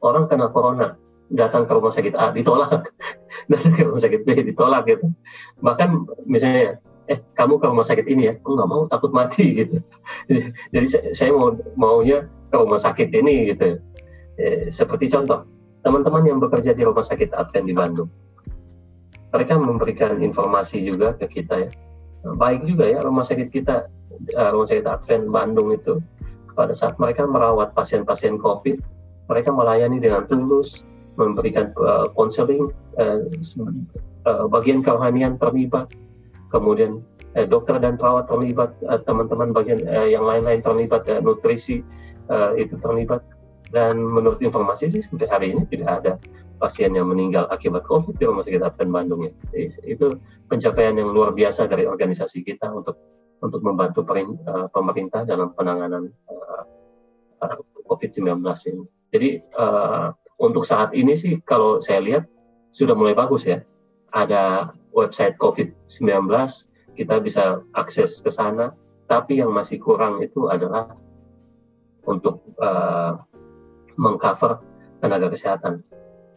orang kena corona, datang ke rumah sakit A ditolak, datang ke rumah sakit B ditolak gitu. Bahkan misalnya, eh kamu ke rumah sakit ini ya, aku nggak mau takut mati gitu. Jadi saya mau maunya ke rumah sakit ini gitu. Eh, seperti contoh, teman-teman yang bekerja di rumah sakit Advent di Bandung, mereka memberikan informasi juga ke kita ya. Baik juga ya rumah sakit kita, eh, rumah sakit Advent Bandung itu pada saat mereka merawat pasien-pasien COVID, mereka melayani dengan tulus, memberikan konseling, uh, uh, uh, bagian kerohanian terlibat, kemudian uh, dokter dan perawat terlibat, teman-teman uh, bagian uh, yang lain-lain terlibat, uh, nutrisi uh, itu terlibat, dan menurut informasi sih sampai hari ini tidak ada pasien yang meninggal akibat COVID di Rumah Sakit Advent Bandung ya. itu pencapaian yang luar biasa dari organisasi kita untuk untuk membantu perin, uh, pemerintah dalam penanganan uh, uh, COVID-19 ini. Jadi uh, untuk saat ini sih kalau saya lihat sudah mulai bagus ya. Ada website COVID-19, kita bisa akses ke sana. Tapi yang masih kurang itu adalah untuk uh, mengcover tenaga kesehatan.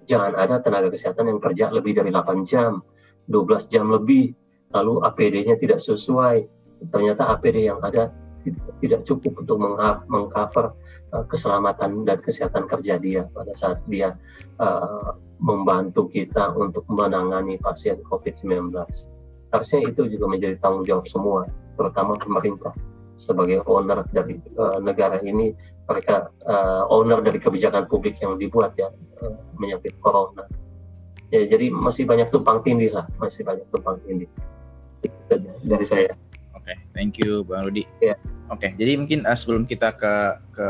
Jangan ada tenaga kesehatan yang kerja lebih dari 8 jam, 12 jam lebih, lalu APD-nya tidak sesuai. Ternyata APD yang ada tidak cukup untuk mengcover uh, keselamatan dan kesehatan kerja dia pada saat dia uh, membantu kita untuk menangani pasien COVID-19. Harusnya itu juga menjadi tanggung jawab semua, terutama pemerintah sebagai owner dari uh, negara ini, mereka uh, owner dari kebijakan publik yang dibuat ya uh, menyakit corona. Ya, jadi masih banyak tumpang tindih lah, masih banyak tumpang tindih dari saya. Oke, okay, thank you Bang Rudi. Ya. Oke, okay, jadi mungkin uh, sebelum kita ke ke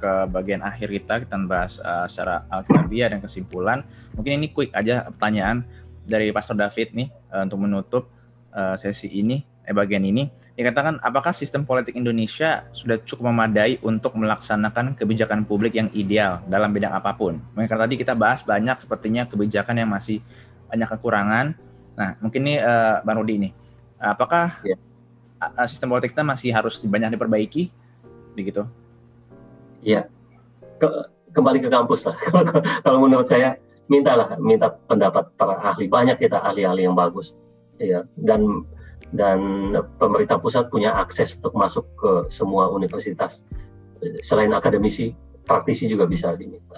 ke bagian akhir kita kita bahas uh, secara alkitabia dan kesimpulan, mungkin ini quick aja pertanyaan dari Pastor David nih uh, untuk menutup uh, sesi ini eh bagian ini dikatakan apakah sistem politik Indonesia sudah cukup memadai untuk melaksanakan kebijakan publik yang ideal dalam bidang apa pun. Mungkin tadi kita bahas banyak sepertinya kebijakan yang masih banyak kekurangan. Nah, mungkin nih uh, Bang Rudi ini apakah ya. sistem politik kita masih harus banyak diperbaiki? Begitu. Iya. Ke, kembali ke kampus lah. Kalau menurut saya mintalah minta pendapat para ahli. Banyak kita ahli-ahli yang bagus. Ya dan dan pemerintah pusat punya akses untuk masuk ke semua universitas. Selain akademisi, praktisi juga bisa diminta.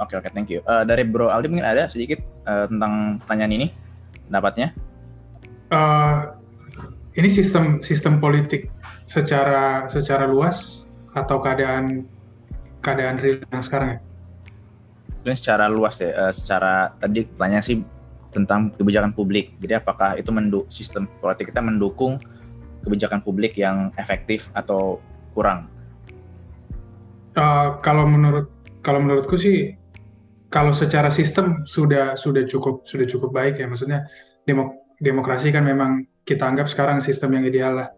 Oke oke, thank you. Uh, dari Bro Aldi mungkin ada sedikit uh, tentang pertanyaan ini, pendapatnya? Uh, ini sistem sistem politik secara secara luas atau keadaan keadaan real yang sekarang ya? Ini secara luas ya, uh, secara tadi pertanyaan sih tentang kebijakan publik. Jadi apakah itu mendu sistem politik kita mendukung kebijakan publik yang efektif atau kurang? Uh, kalau menurut kalau menurutku sih kalau secara sistem sudah sudah cukup sudah cukup baik ya maksudnya demok demokrasi kan memang kita anggap sekarang sistem yang ideal lah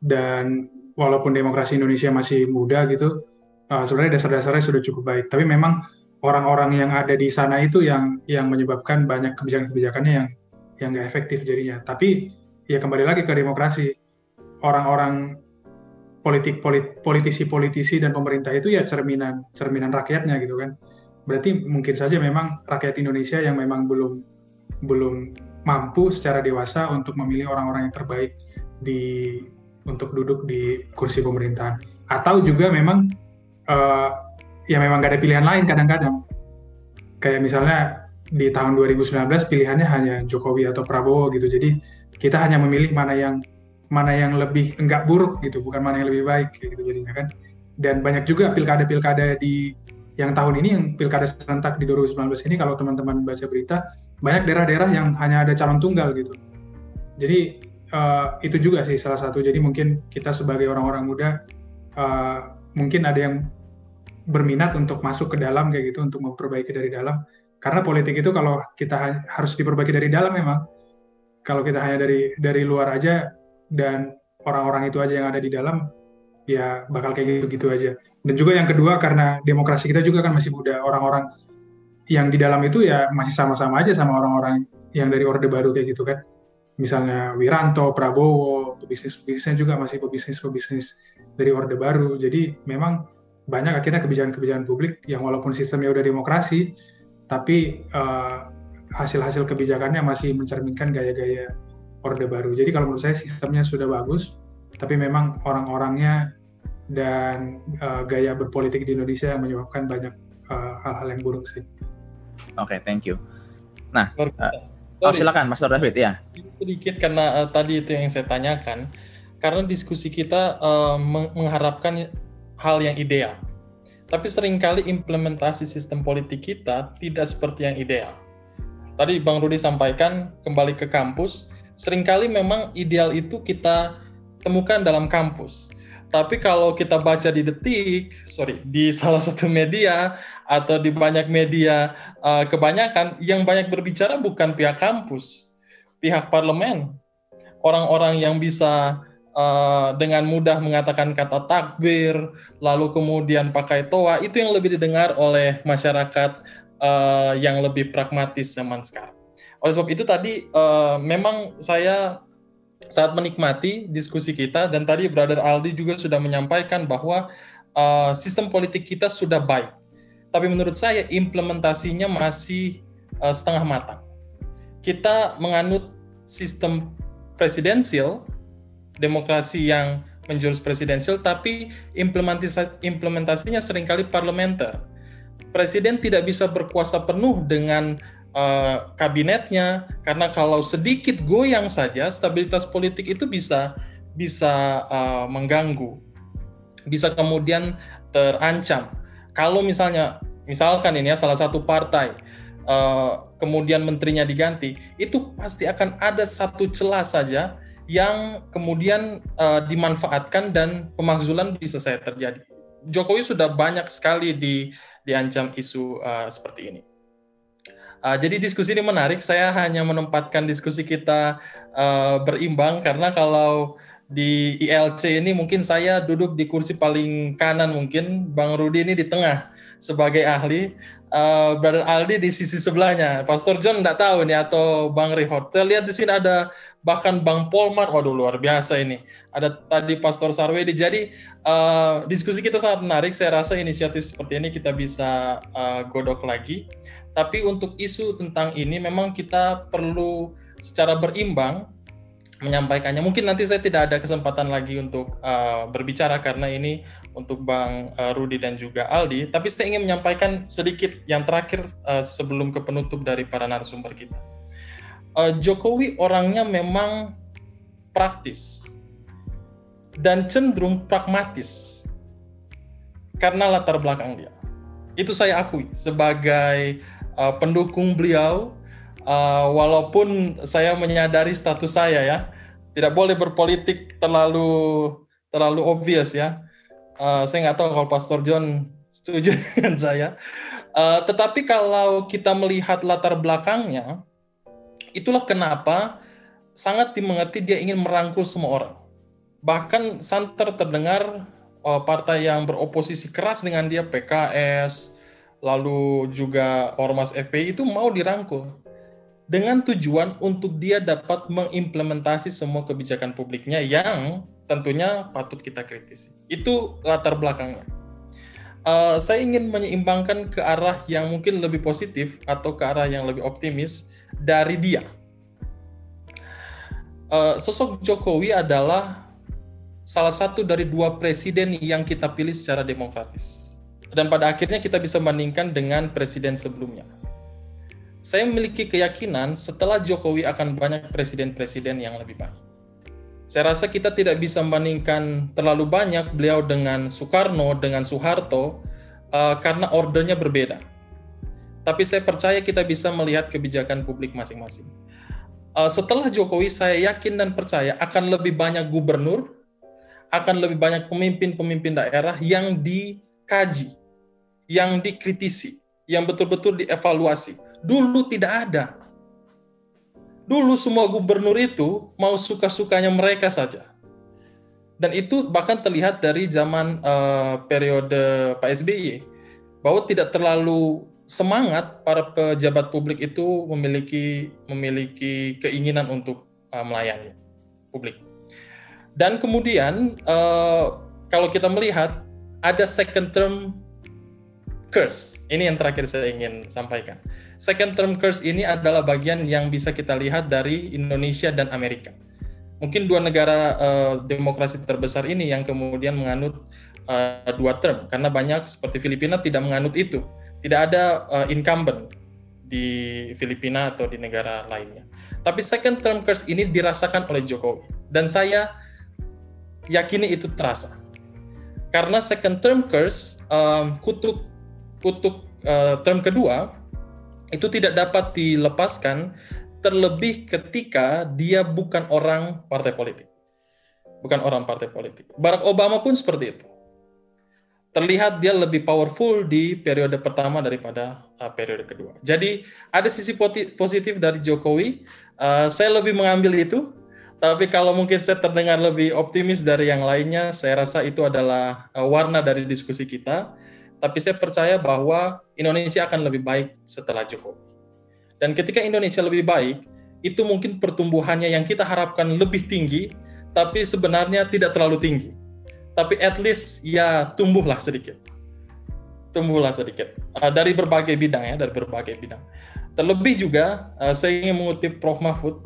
dan walaupun demokrasi Indonesia masih muda gitu uh, sebenarnya dasar-dasarnya sudah cukup baik tapi memang orang-orang yang ada di sana itu yang yang menyebabkan banyak kebijakan-kebijakannya yang yang nggak efektif jadinya. Tapi ya kembali lagi ke demokrasi. Orang-orang politik polit, politisi-politisi dan pemerintah itu ya cerminan cerminan rakyatnya gitu kan. Berarti mungkin saja memang rakyat Indonesia yang memang belum belum mampu secara dewasa untuk memilih orang-orang yang terbaik di untuk duduk di kursi pemerintahan. Atau juga memang uh, ya memang gak ada pilihan lain kadang-kadang. Kayak misalnya di tahun 2019 pilihannya hanya Jokowi atau Prabowo gitu. Jadi kita hanya memilih mana yang mana yang lebih enggak buruk gitu, bukan mana yang lebih baik gitu jadinya kan. Dan banyak juga pilkada-pilkada di yang tahun ini yang pilkada serentak di 2019 ini kalau teman-teman baca berita banyak daerah-daerah yang hanya ada calon tunggal gitu. Jadi uh, itu juga sih salah satu. Jadi mungkin kita sebagai orang-orang muda uh, mungkin ada yang berminat untuk masuk ke dalam kayak gitu untuk memperbaiki dari dalam. Karena politik itu kalau kita harus diperbaiki dari dalam memang. Kalau kita hanya dari dari luar aja dan orang-orang itu aja yang ada di dalam ya bakal kayak gitu-gitu aja. Dan juga yang kedua karena demokrasi kita juga kan masih muda orang-orang yang di dalam itu ya masih sama-sama aja sama orang-orang yang dari orde baru kayak gitu kan. Misalnya Wiranto, Prabowo, pebisnis-pebisnisnya juga masih pebisnis-pebisnis dari orde baru. Jadi memang banyak akhirnya kebijakan-kebijakan publik yang walaupun sistemnya udah demokrasi, tapi uh, hasil-hasil kebijakannya masih mencerminkan gaya-gaya Orde Baru. Jadi kalau menurut saya sistemnya sudah bagus, tapi memang orang-orangnya dan uh, gaya berpolitik di Indonesia yang menyebabkan banyak eh, hal-hal uh, yang buruk sih. Oke, okay, thank you. Nah, uh, oh silakan Mas David ya. Sedikit karena uh, tadi itu yang saya tanyakan, karena diskusi kita uh, mengharapkan hal yang ideal. Tapi sering kali implementasi sistem politik kita tidak seperti yang ideal. Tadi Bang Rudi sampaikan kembali ke kampus, sering kali memang ideal itu kita temukan dalam kampus. Tapi kalau kita baca di detik, sorry, di salah satu media atau di banyak media, uh, kebanyakan yang banyak berbicara bukan pihak kampus, pihak parlemen, orang-orang yang bisa uh, dengan mudah mengatakan kata takbir, lalu kemudian pakai toa, itu yang lebih didengar oleh masyarakat uh, yang lebih pragmatis zaman sekarang. Oleh sebab itu tadi uh, memang saya saat menikmati diskusi kita dan tadi Brother Aldi juga sudah menyampaikan bahwa uh, sistem politik kita sudah baik, tapi menurut saya implementasinya masih uh, setengah matang. Kita menganut sistem presidensial demokrasi yang menjurus presidensial, tapi implementasi, implementasinya sering kali parlementer. Presiden tidak bisa berkuasa penuh dengan uh, kabinetnya, karena kalau sedikit goyang saja, stabilitas politik itu bisa bisa uh, mengganggu, bisa kemudian terancam. Kalau misalnya, misalkan ini ya salah satu partai uh, kemudian menterinya diganti, itu pasti akan ada satu celah saja yang kemudian uh, dimanfaatkan dan pemakzulan bisa saya terjadi. Jokowi sudah banyak sekali di diancam isu uh, seperti ini. Uh, jadi diskusi ini menarik. Saya hanya menempatkan diskusi kita uh, berimbang karena kalau di ILC ini mungkin saya duduk di kursi paling kanan mungkin, Bang Rudi ini di tengah sebagai ahli uh, Brother Aldi di sisi sebelahnya. Pastor John nggak tahu nih atau Bang Rihot. Saya lihat di sini ada bahkan Bang Polmar. Waduh luar biasa ini. Ada tadi Pastor Sarwedi. Jadi uh, diskusi kita sangat menarik. Saya rasa inisiatif seperti ini kita bisa uh, godok lagi. Tapi untuk isu tentang ini memang kita perlu secara berimbang menyampaikannya. Mungkin nanti saya tidak ada kesempatan lagi untuk uh, berbicara karena ini untuk Bang uh, Rudi dan juga Aldi. Tapi saya ingin menyampaikan sedikit yang terakhir uh, sebelum ke penutup dari para narasumber kita. Uh, Jokowi orangnya memang praktis dan cenderung pragmatis karena latar belakang dia. Itu saya akui sebagai uh, pendukung beliau uh, walaupun saya menyadari status saya ya tidak boleh berpolitik terlalu terlalu obvious ya. Uh, saya nggak tahu kalau Pastor John setuju dengan saya. Uh, tetapi kalau kita melihat latar belakangnya itulah kenapa sangat dimengerti dia ingin merangkul semua orang. Bahkan santer terdengar uh, partai yang beroposisi keras dengan dia PKS lalu juga ormas FPI itu mau dirangkul dengan tujuan untuk dia dapat mengimplementasi semua kebijakan publiknya yang tentunya patut kita kritisi. Itu latar belakangnya. Uh, saya ingin menyeimbangkan ke arah yang mungkin lebih positif atau ke arah yang lebih optimis dari dia. Uh, sosok Jokowi adalah salah satu dari dua presiden yang kita pilih secara demokratis. Dan pada akhirnya kita bisa bandingkan dengan presiden sebelumnya saya memiliki keyakinan setelah Jokowi akan banyak presiden-presiden yang lebih baik. Saya rasa kita tidak bisa membandingkan terlalu banyak beliau dengan Soekarno, dengan Soeharto, uh, karena ordernya berbeda. Tapi saya percaya kita bisa melihat kebijakan publik masing-masing. Uh, setelah Jokowi, saya yakin dan percaya akan lebih banyak gubernur, akan lebih banyak pemimpin-pemimpin daerah yang dikaji, yang dikritisi, yang betul-betul dievaluasi Dulu tidak ada. Dulu semua gubernur itu mau suka-sukanya mereka saja. Dan itu bahkan terlihat dari zaman uh, periode Pak SBY bahwa tidak terlalu semangat para pejabat publik itu memiliki memiliki keinginan untuk uh, melayani publik. Dan kemudian uh, kalau kita melihat ada second term curse. Ini yang terakhir saya ingin sampaikan second term curse ini adalah bagian yang bisa kita lihat dari Indonesia dan Amerika. Mungkin dua negara uh, demokrasi terbesar ini yang kemudian menganut uh, dua term karena banyak seperti Filipina tidak menganut itu. Tidak ada uh, incumbent di Filipina atau di negara lainnya. Tapi second term curse ini dirasakan oleh Jokowi dan saya yakini itu terasa. Karena second term curse um, kutuk kutuk uh, term kedua itu tidak dapat dilepaskan terlebih ketika dia bukan orang partai politik. Bukan orang partai politik. Barack Obama pun seperti itu. Terlihat dia lebih powerful di periode pertama daripada uh, periode kedua. Jadi ada sisi positif dari Jokowi. Uh, saya lebih mengambil itu. Tapi kalau mungkin saya terdengar lebih optimis dari yang lainnya, saya rasa itu adalah uh, warna dari diskusi kita tapi saya percaya bahwa Indonesia akan lebih baik setelah Jokowi. Dan ketika Indonesia lebih baik, itu mungkin pertumbuhannya yang kita harapkan lebih tinggi, tapi sebenarnya tidak terlalu tinggi. Tapi at least ya tumbuhlah sedikit. Tumbuhlah sedikit. Uh, dari berbagai bidang ya, dari berbagai bidang. Terlebih juga, uh, saya ingin mengutip Prof. Mahfud,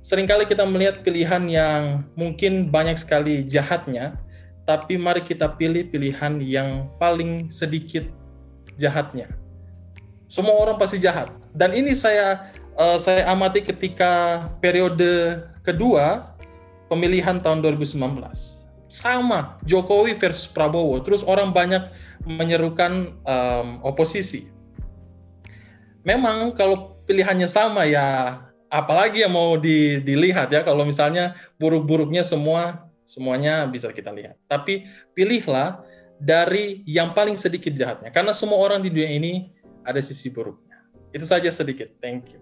sering kali kita melihat pilihan yang mungkin banyak sekali jahatnya, tapi mari kita pilih pilihan yang paling sedikit jahatnya. Semua orang pasti jahat. Dan ini saya uh, saya amati ketika periode kedua pemilihan tahun 2019. Sama Jokowi versus Prabowo. Terus orang banyak menyerukan um, oposisi. Memang kalau pilihannya sama ya apalagi yang mau di, dilihat ya kalau misalnya buruk-buruknya semua semuanya bisa kita lihat. Tapi pilihlah dari yang paling sedikit jahatnya. Karena semua orang di dunia ini ada sisi buruknya. Itu saja sedikit. Thank you.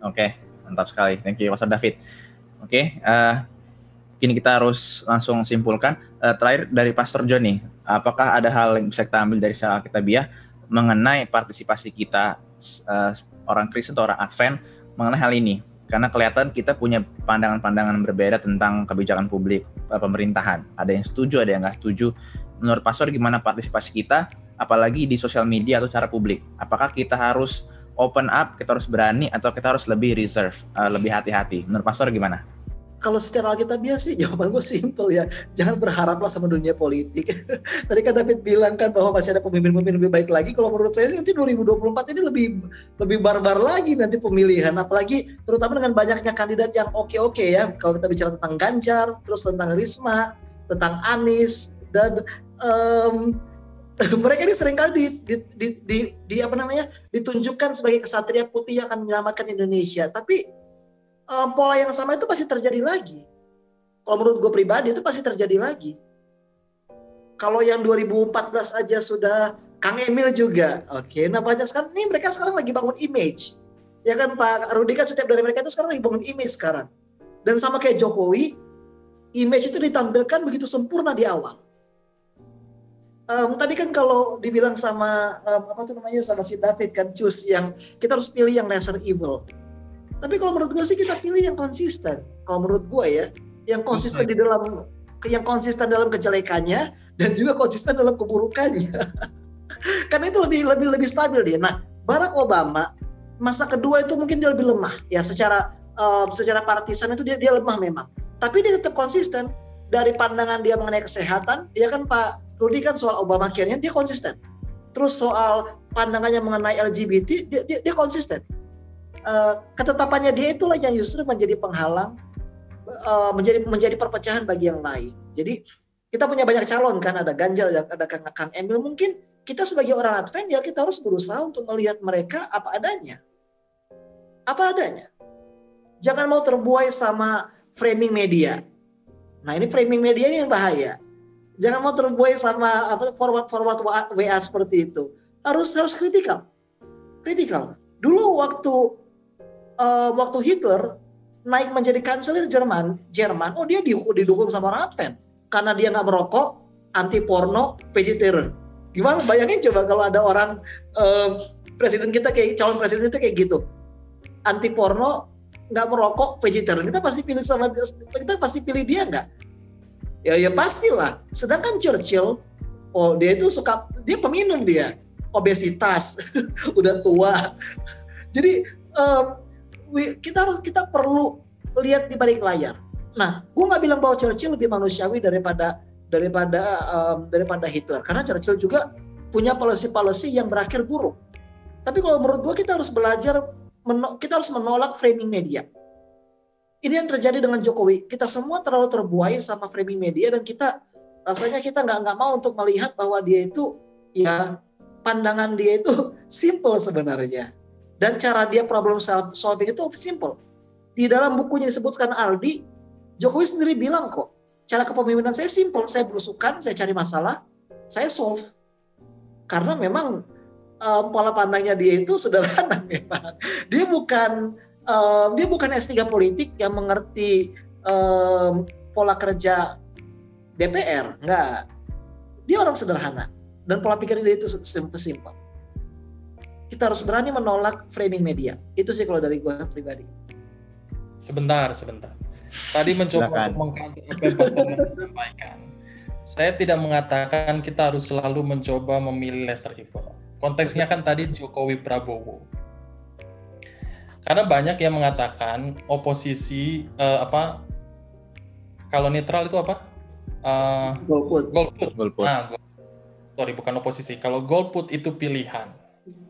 Oke, mantap sekali. Thank you, Pastor David. Oke, uh, kini kita harus langsung simpulkan. Uh, terakhir dari Pastor John nih, apakah ada hal yang bisa kita ambil dari kita Alkitabiah mengenai partisipasi kita uh, orang Kristen atau orang Advent mengenai hal ini? Karena kelihatan kita punya pandangan-pandangan berbeda tentang kebijakan publik eh, pemerintahan. Ada yang setuju, ada yang nggak setuju. Menurut Pastor gimana partisipasi kita, apalagi di sosial media atau cara publik? Apakah kita harus open up, kita harus berani, atau kita harus lebih reserve, uh, lebih hati-hati? Menurut Pastor gimana? Kalau secara alkitabiah sih jawaban gue simple ya. Jangan berharaplah sama dunia politik. Tadi kan David bilang kan bahwa masih ada pemimpin-pemimpin lebih baik lagi. Kalau menurut saya sih nanti 2024 ini lebih lebih barbar lagi nanti pemilihan. Apalagi terutama dengan banyaknya kandidat yang oke-oke ya. Kalau kita bicara tentang Ganjar, terus tentang Risma, tentang Anies dan um, mereka ini sering kali di, di, di, di, di apa namanya ditunjukkan sebagai kesatria putih yang akan menyelamatkan Indonesia. Tapi um, pola yang sama itu pasti terjadi lagi. Kalau menurut gue pribadi itu pasti terjadi lagi. Kalau yang 2014 aja sudah Kang Emil juga, oke. Okay. Nah banyak sekarang nih mereka sekarang lagi bangun image, ya kan Pak Rudi kan setiap dari mereka itu sekarang lagi bangun image sekarang. Dan sama kayak Jokowi, image itu ditampilkan begitu sempurna di awal. Um, tadi kan kalau dibilang sama um, apa tuh namanya sama si David kan cus yang kita harus pilih yang lesser evil. Tapi kalau menurut gue sih kita pilih yang konsisten. Kalau menurut gue ya, yang konsisten di dalam yang konsisten dalam kejelekannya dan juga konsisten dalam keburukannya. Karena itu lebih lebih lebih stabil dia. Nah, Barack Obama masa kedua itu mungkin dia lebih lemah ya secara uh, secara partisan itu dia dia lemah memang. Tapi dia tetap konsisten dari pandangan dia mengenai kesehatan, ya kan Pak Rudi kan soal Obama care dia konsisten. Terus soal pandangannya mengenai LGBT dia dia, dia konsisten uh, ketetapannya dia itulah yang justru menjadi penghalang uh, menjadi menjadi perpecahan bagi yang lain. Jadi kita punya banyak calon kan ada Ganjar ada Kang, Kang Emil mungkin kita sebagai orang Advent ya kita harus berusaha untuk melihat mereka apa adanya. Apa adanya. Jangan mau terbuai sama framing media. Nah, ini framing media ini yang bahaya. Jangan mau terbuai sama apa forward forward WA seperti itu. Harus harus kritikal. Kritikal. Dulu waktu uh, waktu Hitler naik menjadi kanselir Jerman, Jerman, oh dia didukung sama orang Advent karena dia nggak merokok, anti porno, vegetarian. Gimana bayangin coba kalau ada orang uh, presiden kita kayak calon presiden kita kayak gitu, anti porno, nggak merokok, vegetarian, kita pasti pilih sama kita pasti pilih dia nggak? Ya ya pastilah. Sedangkan Churchill, oh dia itu suka dia peminum dia, obesitas, udah tua. Jadi um, kita harus kita perlu lihat di balik layar. Nah, gue nggak bilang bahwa Churchill lebih manusiawi daripada daripada um, daripada Hitler, karena Churchill juga punya policy-policy yang berakhir buruk. Tapi kalau menurut gue kita harus belajar, kita harus menolak framing media. Ini yang terjadi dengan Jokowi. Kita semua terlalu terbuai sama framing media dan kita rasanya kita nggak nggak mau untuk melihat bahwa dia itu ya pandangan dia itu simple sebenarnya dan cara dia problem solving itu simple. Di dalam bukunya disebutkan Aldi, Jokowi sendiri bilang kok, cara kepemimpinan saya simple, saya berusukan, saya cari masalah, saya solve. Karena memang um, pola pandangnya dia itu sederhana. Dia bukan um, dia bukan S3 politik yang mengerti um, pola kerja DPR, enggak. Dia orang sederhana dan pola pikir dia itu simple-simple kita harus berani menolak framing media. Itu sih kalau dari gue pribadi. Sebentar, sebentar. Tadi mencoba mengkaji apa yang sampaikan. Saya tidak mengatakan kita harus selalu mencoba memilih lesser evil. Konteksnya kan tadi Jokowi Prabowo. Karena banyak yang mengatakan oposisi uh, apa kalau netral itu apa? Uh, golput. Golput. golput. Nah, sorry bukan oposisi. Kalau golput itu pilihan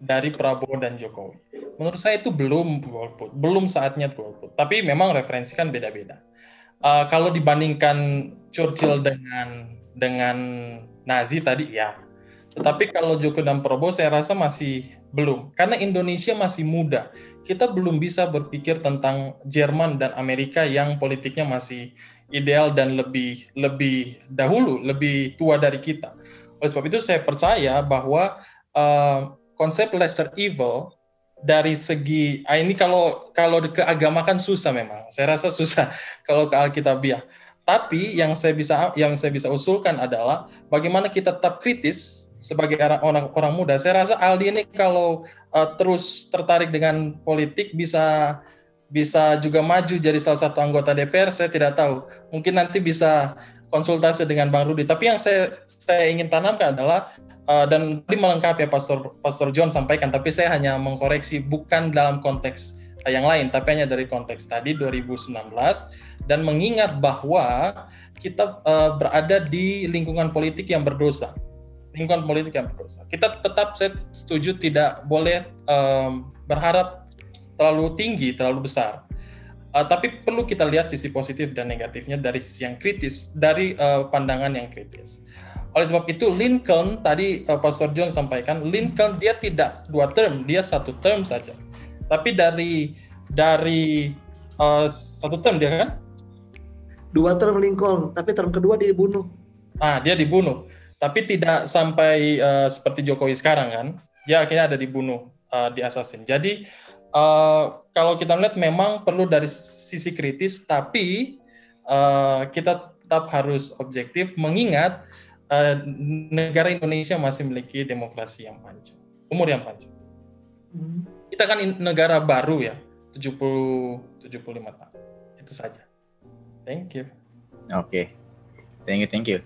dari Prabowo dan Jokowi. Menurut saya itu belum golput, belum saatnya golput. Tapi memang referensi kan beda-beda. Uh, kalau dibandingkan Churchill dengan dengan Nazi tadi ya. Tetapi kalau Jokowi dan Prabowo saya rasa masih belum. Karena Indonesia masih muda. Kita belum bisa berpikir tentang Jerman dan Amerika yang politiknya masih ideal dan lebih lebih dahulu, lebih tua dari kita. Oleh sebab itu saya percaya bahwa uh, konsep lesser evil dari segi ah ini kalau kalau keagamakan susah memang. Saya rasa susah kalau ke alkitabiah. Tapi yang saya bisa yang saya bisa usulkan adalah bagaimana kita tetap kritis sebagai orang orang muda. Saya rasa Aldi ini kalau uh, terus tertarik dengan politik bisa bisa juga maju jadi salah satu anggota DPR saya tidak tahu. Mungkin nanti bisa konsultasi dengan Bang Rudi tapi yang saya saya ingin tanamkan adalah Uh, dan tadi melengkapi ya Pastor Pastor John sampaikan, tapi saya hanya mengkoreksi bukan dalam konteks yang lain, tapi hanya dari konteks tadi 2019 dan mengingat bahwa kita uh, berada di lingkungan politik yang berdosa, lingkungan politik yang berdosa. Kita tetap saya setuju tidak boleh um, berharap terlalu tinggi, terlalu besar. Uh, tapi perlu kita lihat sisi positif dan negatifnya dari sisi yang kritis, dari uh, pandangan yang kritis. Oleh sebab itu Lincoln tadi uh, Pastor John sampaikan Lincoln dia tidak dua term, dia satu term saja. Tapi dari dari uh, satu term dia kan? Dua term Lincoln, tapi term kedua dia dibunuh. Ah, dia dibunuh. Tapi tidak sampai uh, seperti Jokowi sekarang kan? Dia akhirnya ada dibunuh uh, di assassin. Jadi uh, kalau kita melihat memang perlu dari sisi kritis, tapi uh, kita tetap harus objektif mengingat uh, negara Indonesia masih memiliki demokrasi yang panjang, umur yang panjang. Hmm. Kita kan negara baru ya, 70 75 tahun. Itu saja. Thank you. Oke. Okay. Thank you, thank you.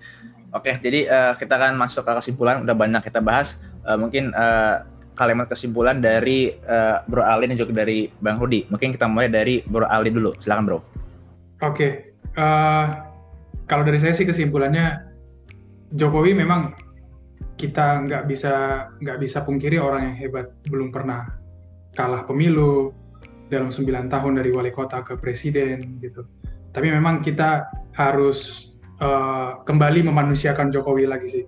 Oke, okay, jadi uh, kita akan masuk ke kesimpulan. Udah banyak kita bahas. Uh, mungkin uh, kalimat kesimpulan dari uh, Bro Ali dan juga dari Bang Rudi. Mungkin kita mulai dari Bro Ali dulu. Silakan, Bro. Oke. Okay. Uh, kalau dari saya sih kesimpulannya Jokowi memang kita nggak bisa nggak bisa pungkiri orang yang hebat belum pernah kalah pemilu dalam 9 tahun dari wali kota ke presiden gitu tapi memang kita harus uh, kembali memanusiakan Jokowi lagi sih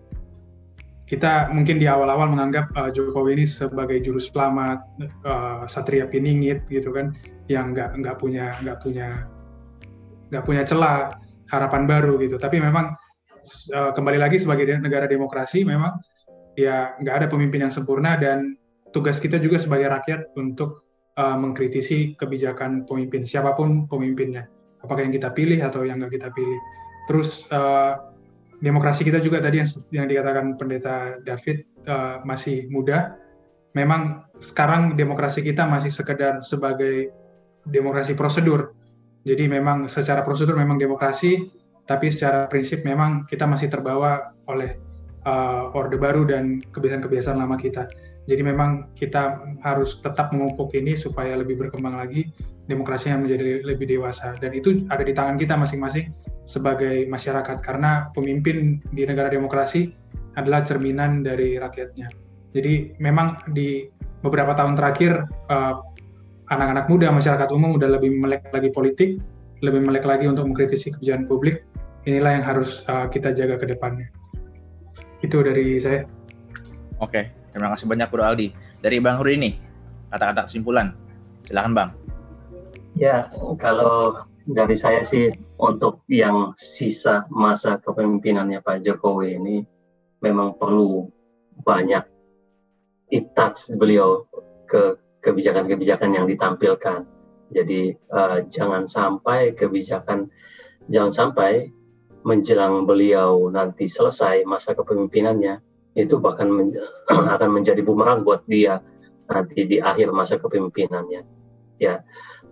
kita mungkin di awal-awal menganggap uh, Jokowi ini sebagai juru selamat uh, satria piningit gitu kan yang nggak nggak punya nggak punya nggak punya celah harapan baru gitu. Tapi memang uh, kembali lagi sebagai negara demokrasi memang ya nggak ada pemimpin yang sempurna dan tugas kita juga sebagai rakyat untuk uh, mengkritisi kebijakan pemimpin siapa pun pemimpinnya. Apakah yang kita pilih atau yang nggak kita pilih. Terus uh, demokrasi kita juga tadi yang, yang dikatakan pendeta David uh, masih muda. Memang sekarang demokrasi kita masih sekedar sebagai demokrasi prosedur. Jadi memang secara prosedur memang demokrasi tapi secara prinsip memang kita masih terbawa oleh uh, orde baru dan kebiasaan-kebiasaan lama kita. Jadi memang kita harus tetap memupuk ini supaya lebih berkembang lagi demokrasi yang menjadi lebih dewasa. Dan itu ada di tangan kita masing-masing sebagai masyarakat karena pemimpin di negara demokrasi adalah cerminan dari rakyatnya. Jadi memang di beberapa tahun terakhir uh, anak-anak muda masyarakat umum udah lebih melek lagi politik, lebih melek lagi untuk mengkritisi kebijakan publik inilah yang harus uh, kita jaga ke depannya. Itu dari saya. Oke, terima kasih banyak Bro Aldi. Dari Bang Huri ini, kata-kata kesimpulan. Silakan Bang. Ya, kalau dari saya sih untuk yang sisa masa kepemimpinannya Pak Jokowi ini memang perlu banyak touch beliau ke kebijakan-kebijakan yang ditampilkan. Jadi uh, jangan sampai kebijakan jangan sampai menjelang beliau nanti selesai masa kepemimpinannya itu bahkan men akan menjadi bumerang buat dia nanti di akhir masa kepemimpinannya ya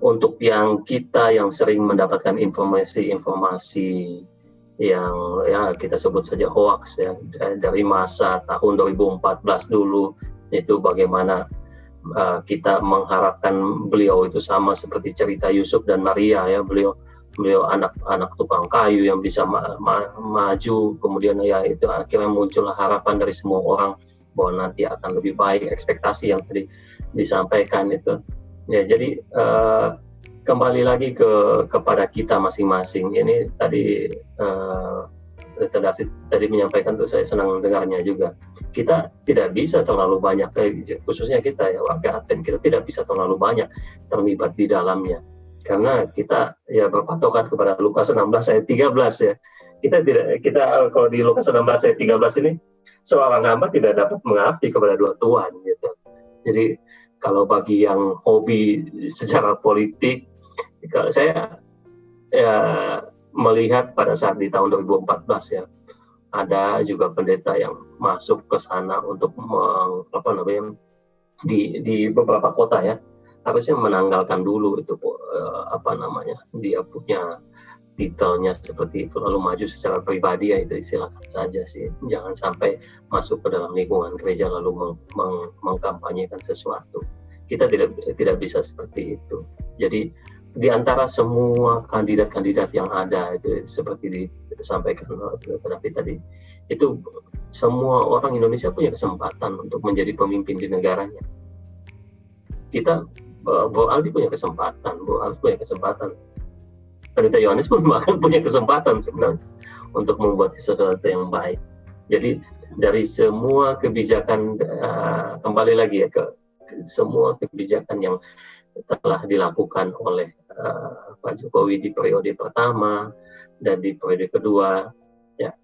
untuk yang kita yang sering mendapatkan informasi-informasi yang ya kita sebut saja hoax ya dari masa tahun 2014 dulu itu bagaimana uh, kita mengharapkan beliau itu sama seperti cerita Yusuf dan Maria ya beliau beliau anak-anak tukang kayu yang bisa ma ma maju kemudian ya itu akhirnya muncul harapan dari semua orang bahwa nanti akan lebih baik ekspektasi yang tadi disampaikan itu ya jadi uh, kembali lagi ke kepada kita masing-masing ini tadi uh, David tadi menyampaikan tuh saya senang dengarnya juga kita tidak bisa terlalu banyak khususnya kita ya warga Aten kita tidak bisa terlalu banyak terlibat di dalamnya karena kita ya berpatokan kepada Lukas 16 ayat 13 ya. Kita tidak kita kalau di Lukas 16 ayat 13 ini seorang hamba tidak dapat mengabdi kepada dua tuan gitu. Jadi kalau bagi yang hobi secara politik kalau saya ya melihat pada saat di tahun 2014 ya ada juga pendeta yang masuk ke sana untuk meng, apa namanya di di beberapa kota ya. Harusnya menanggalkan dulu itu uh, apa namanya dia punya titelnya seperti itu lalu maju secara pribadi ya itu silakan saja sih jangan sampai masuk ke dalam lingkungan gereja lalu meng meng mengkampanyekan sesuatu kita tidak tidak bisa seperti itu. Jadi di antara semua kandidat-kandidat yang ada itu seperti disampaikan David tadi itu semua orang Indonesia punya kesempatan untuk menjadi pemimpin di negaranya. Kita Bu Aldi punya kesempatan, Bu Aldi punya kesempatan. Pendeta Yohanes pun bahkan punya kesempatan sebenarnya untuk membuat sesuatu yang baik. Jadi dari semua kebijakan uh, kembali lagi ya ke semua kebijakan yang telah dilakukan oleh uh, Pak Jokowi di periode pertama dan di periode kedua ya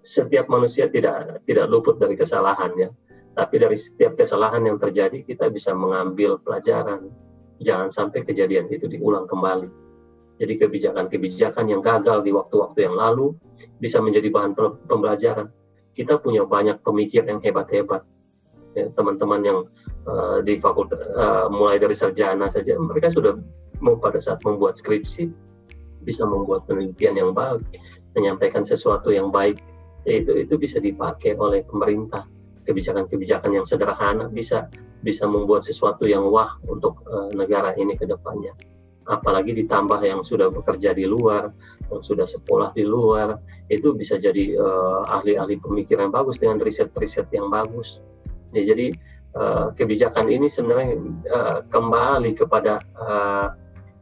setiap manusia tidak tidak luput dari kesalahan ya. Tapi dari setiap kesalahan yang terjadi kita bisa mengambil pelajaran. Jangan sampai kejadian itu diulang kembali jadi kebijakan-kebijakan yang gagal di waktu-waktu yang lalu bisa menjadi bahan pembelajaran. Kita punya banyak pemikir yang hebat-hebat. Ya, teman-teman yang uh, di fakultas uh, mulai dari sarjana saja mereka sudah mau pada saat membuat skripsi bisa membuat penelitian yang baik menyampaikan sesuatu yang baik itu itu bisa dipakai oleh pemerintah. Kebijakan-kebijakan yang sederhana bisa bisa membuat sesuatu yang wah untuk uh, negara ini ke depannya apalagi ditambah yang sudah bekerja di luar, yang sudah sekolah di luar, itu bisa jadi ahli-ahli uh, pemikiran bagus dengan riset-riset yang bagus. Ya, jadi uh, kebijakan ini sebenarnya uh, kembali kepada uh,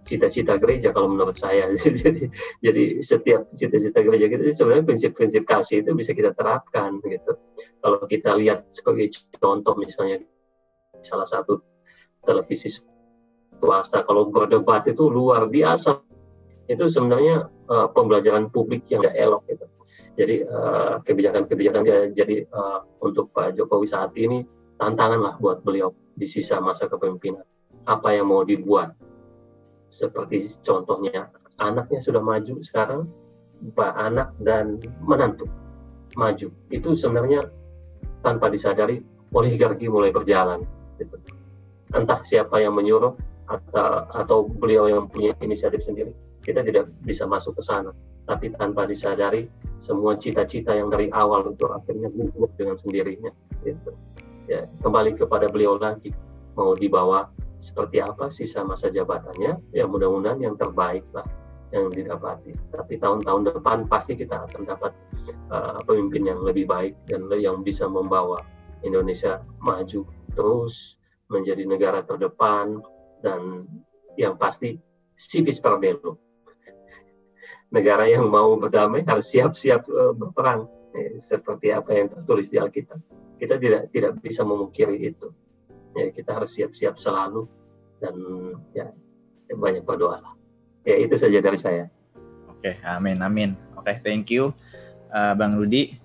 cita-cita gereja kalau menurut saya. jadi, jadi setiap cita-cita gereja kita sebenarnya prinsip-prinsip kasih itu bisa kita terapkan gitu. Kalau kita lihat sebagai contoh misalnya salah satu televisi swasta kalau berdebat itu luar biasa. Itu sebenarnya uh, pembelajaran publik yang tidak elok gitu. Jadi eh, kebijakan-kebijakan uh, jadi uh, untuk Pak Jokowi saat ini tantangan lah buat beliau di sisa masa kepemimpinan. Apa yang mau dibuat? Seperti contohnya anaknya sudah maju sekarang, Pak anak dan menantu maju. Itu sebenarnya tanpa disadari oligarki mulai berjalan. Gitu. Entah siapa yang menyuruh atau atau beliau yang punya inisiatif sendiri, kita tidak bisa masuk ke sana. Tapi tanpa disadari semua cita-cita yang dari awal itu akhirnya gugur dengan sendirinya gitu. ya kembali kepada beliau lagi mau dibawa seperti apa sisa masa jabatannya? Ya mudah-mudahan yang terbaik lah yang didapati. Tapi tahun-tahun depan pasti kita akan dapat uh, pemimpin yang lebih baik dan yang bisa membawa Indonesia maju terus menjadi negara terdepan dan yang pasti civis per belum negara yang mau berdamai harus siap-siap uh, berperang eh, seperti apa yang tertulis di Alkitab. Kita tidak tidak bisa memungkiri itu. Ya, kita harus siap-siap selalu dan ya banyak berdoa lah. Ya itu saja dari saya. Oke, amin amin. Oke, thank you uh, Bang Rudi.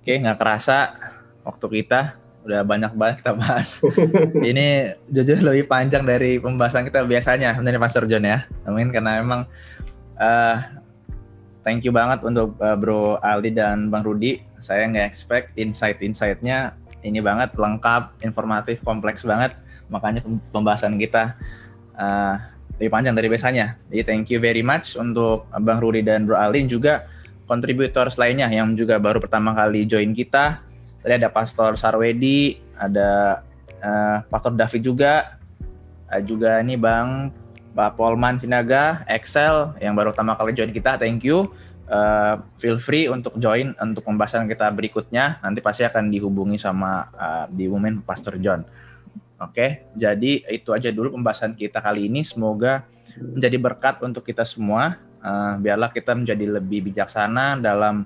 Oke, nggak kerasa waktu kita udah banyak banget kita bahas. Ini jujur lebih panjang dari pembahasan kita biasanya, dari Pastor John ya. Amin karena memang uh, thank you banget untuk uh, Bro Aldi dan Bang Rudi. Saya nggak expect insight-insightnya ini banget lengkap, informatif, kompleks banget. Makanya pembahasan kita uh, lebih panjang dari biasanya. Jadi thank you very much untuk Bang Rudi dan Bro Aldi juga kontributor lainnya yang juga baru pertama kali join kita. Tadi ada Pastor Sarwedi, ada uh, Pastor David juga, uh, juga ini Bang Pak Polman Sinaga, Excel yang baru pertama kali join kita, thank you. Uh, feel free untuk join untuk pembahasan kita berikutnya. Nanti pasti akan dihubungi sama uh, di Women Pastor John. Oke, okay, jadi itu aja dulu pembahasan kita kali ini. Semoga menjadi berkat untuk kita semua. Uh, biarlah kita menjadi lebih bijaksana dalam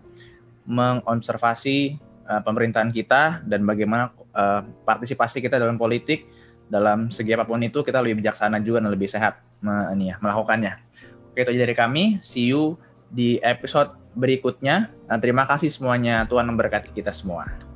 mengobservasi uh, pemerintahan kita dan bagaimana uh, partisipasi kita dalam politik dalam segi apa pun itu kita lebih bijaksana juga dan lebih sehat ini ya, melakukannya. Oke, itu aja dari kami. See you di episode berikutnya. Nah, terima kasih semuanya. Tuhan memberkati kita semua.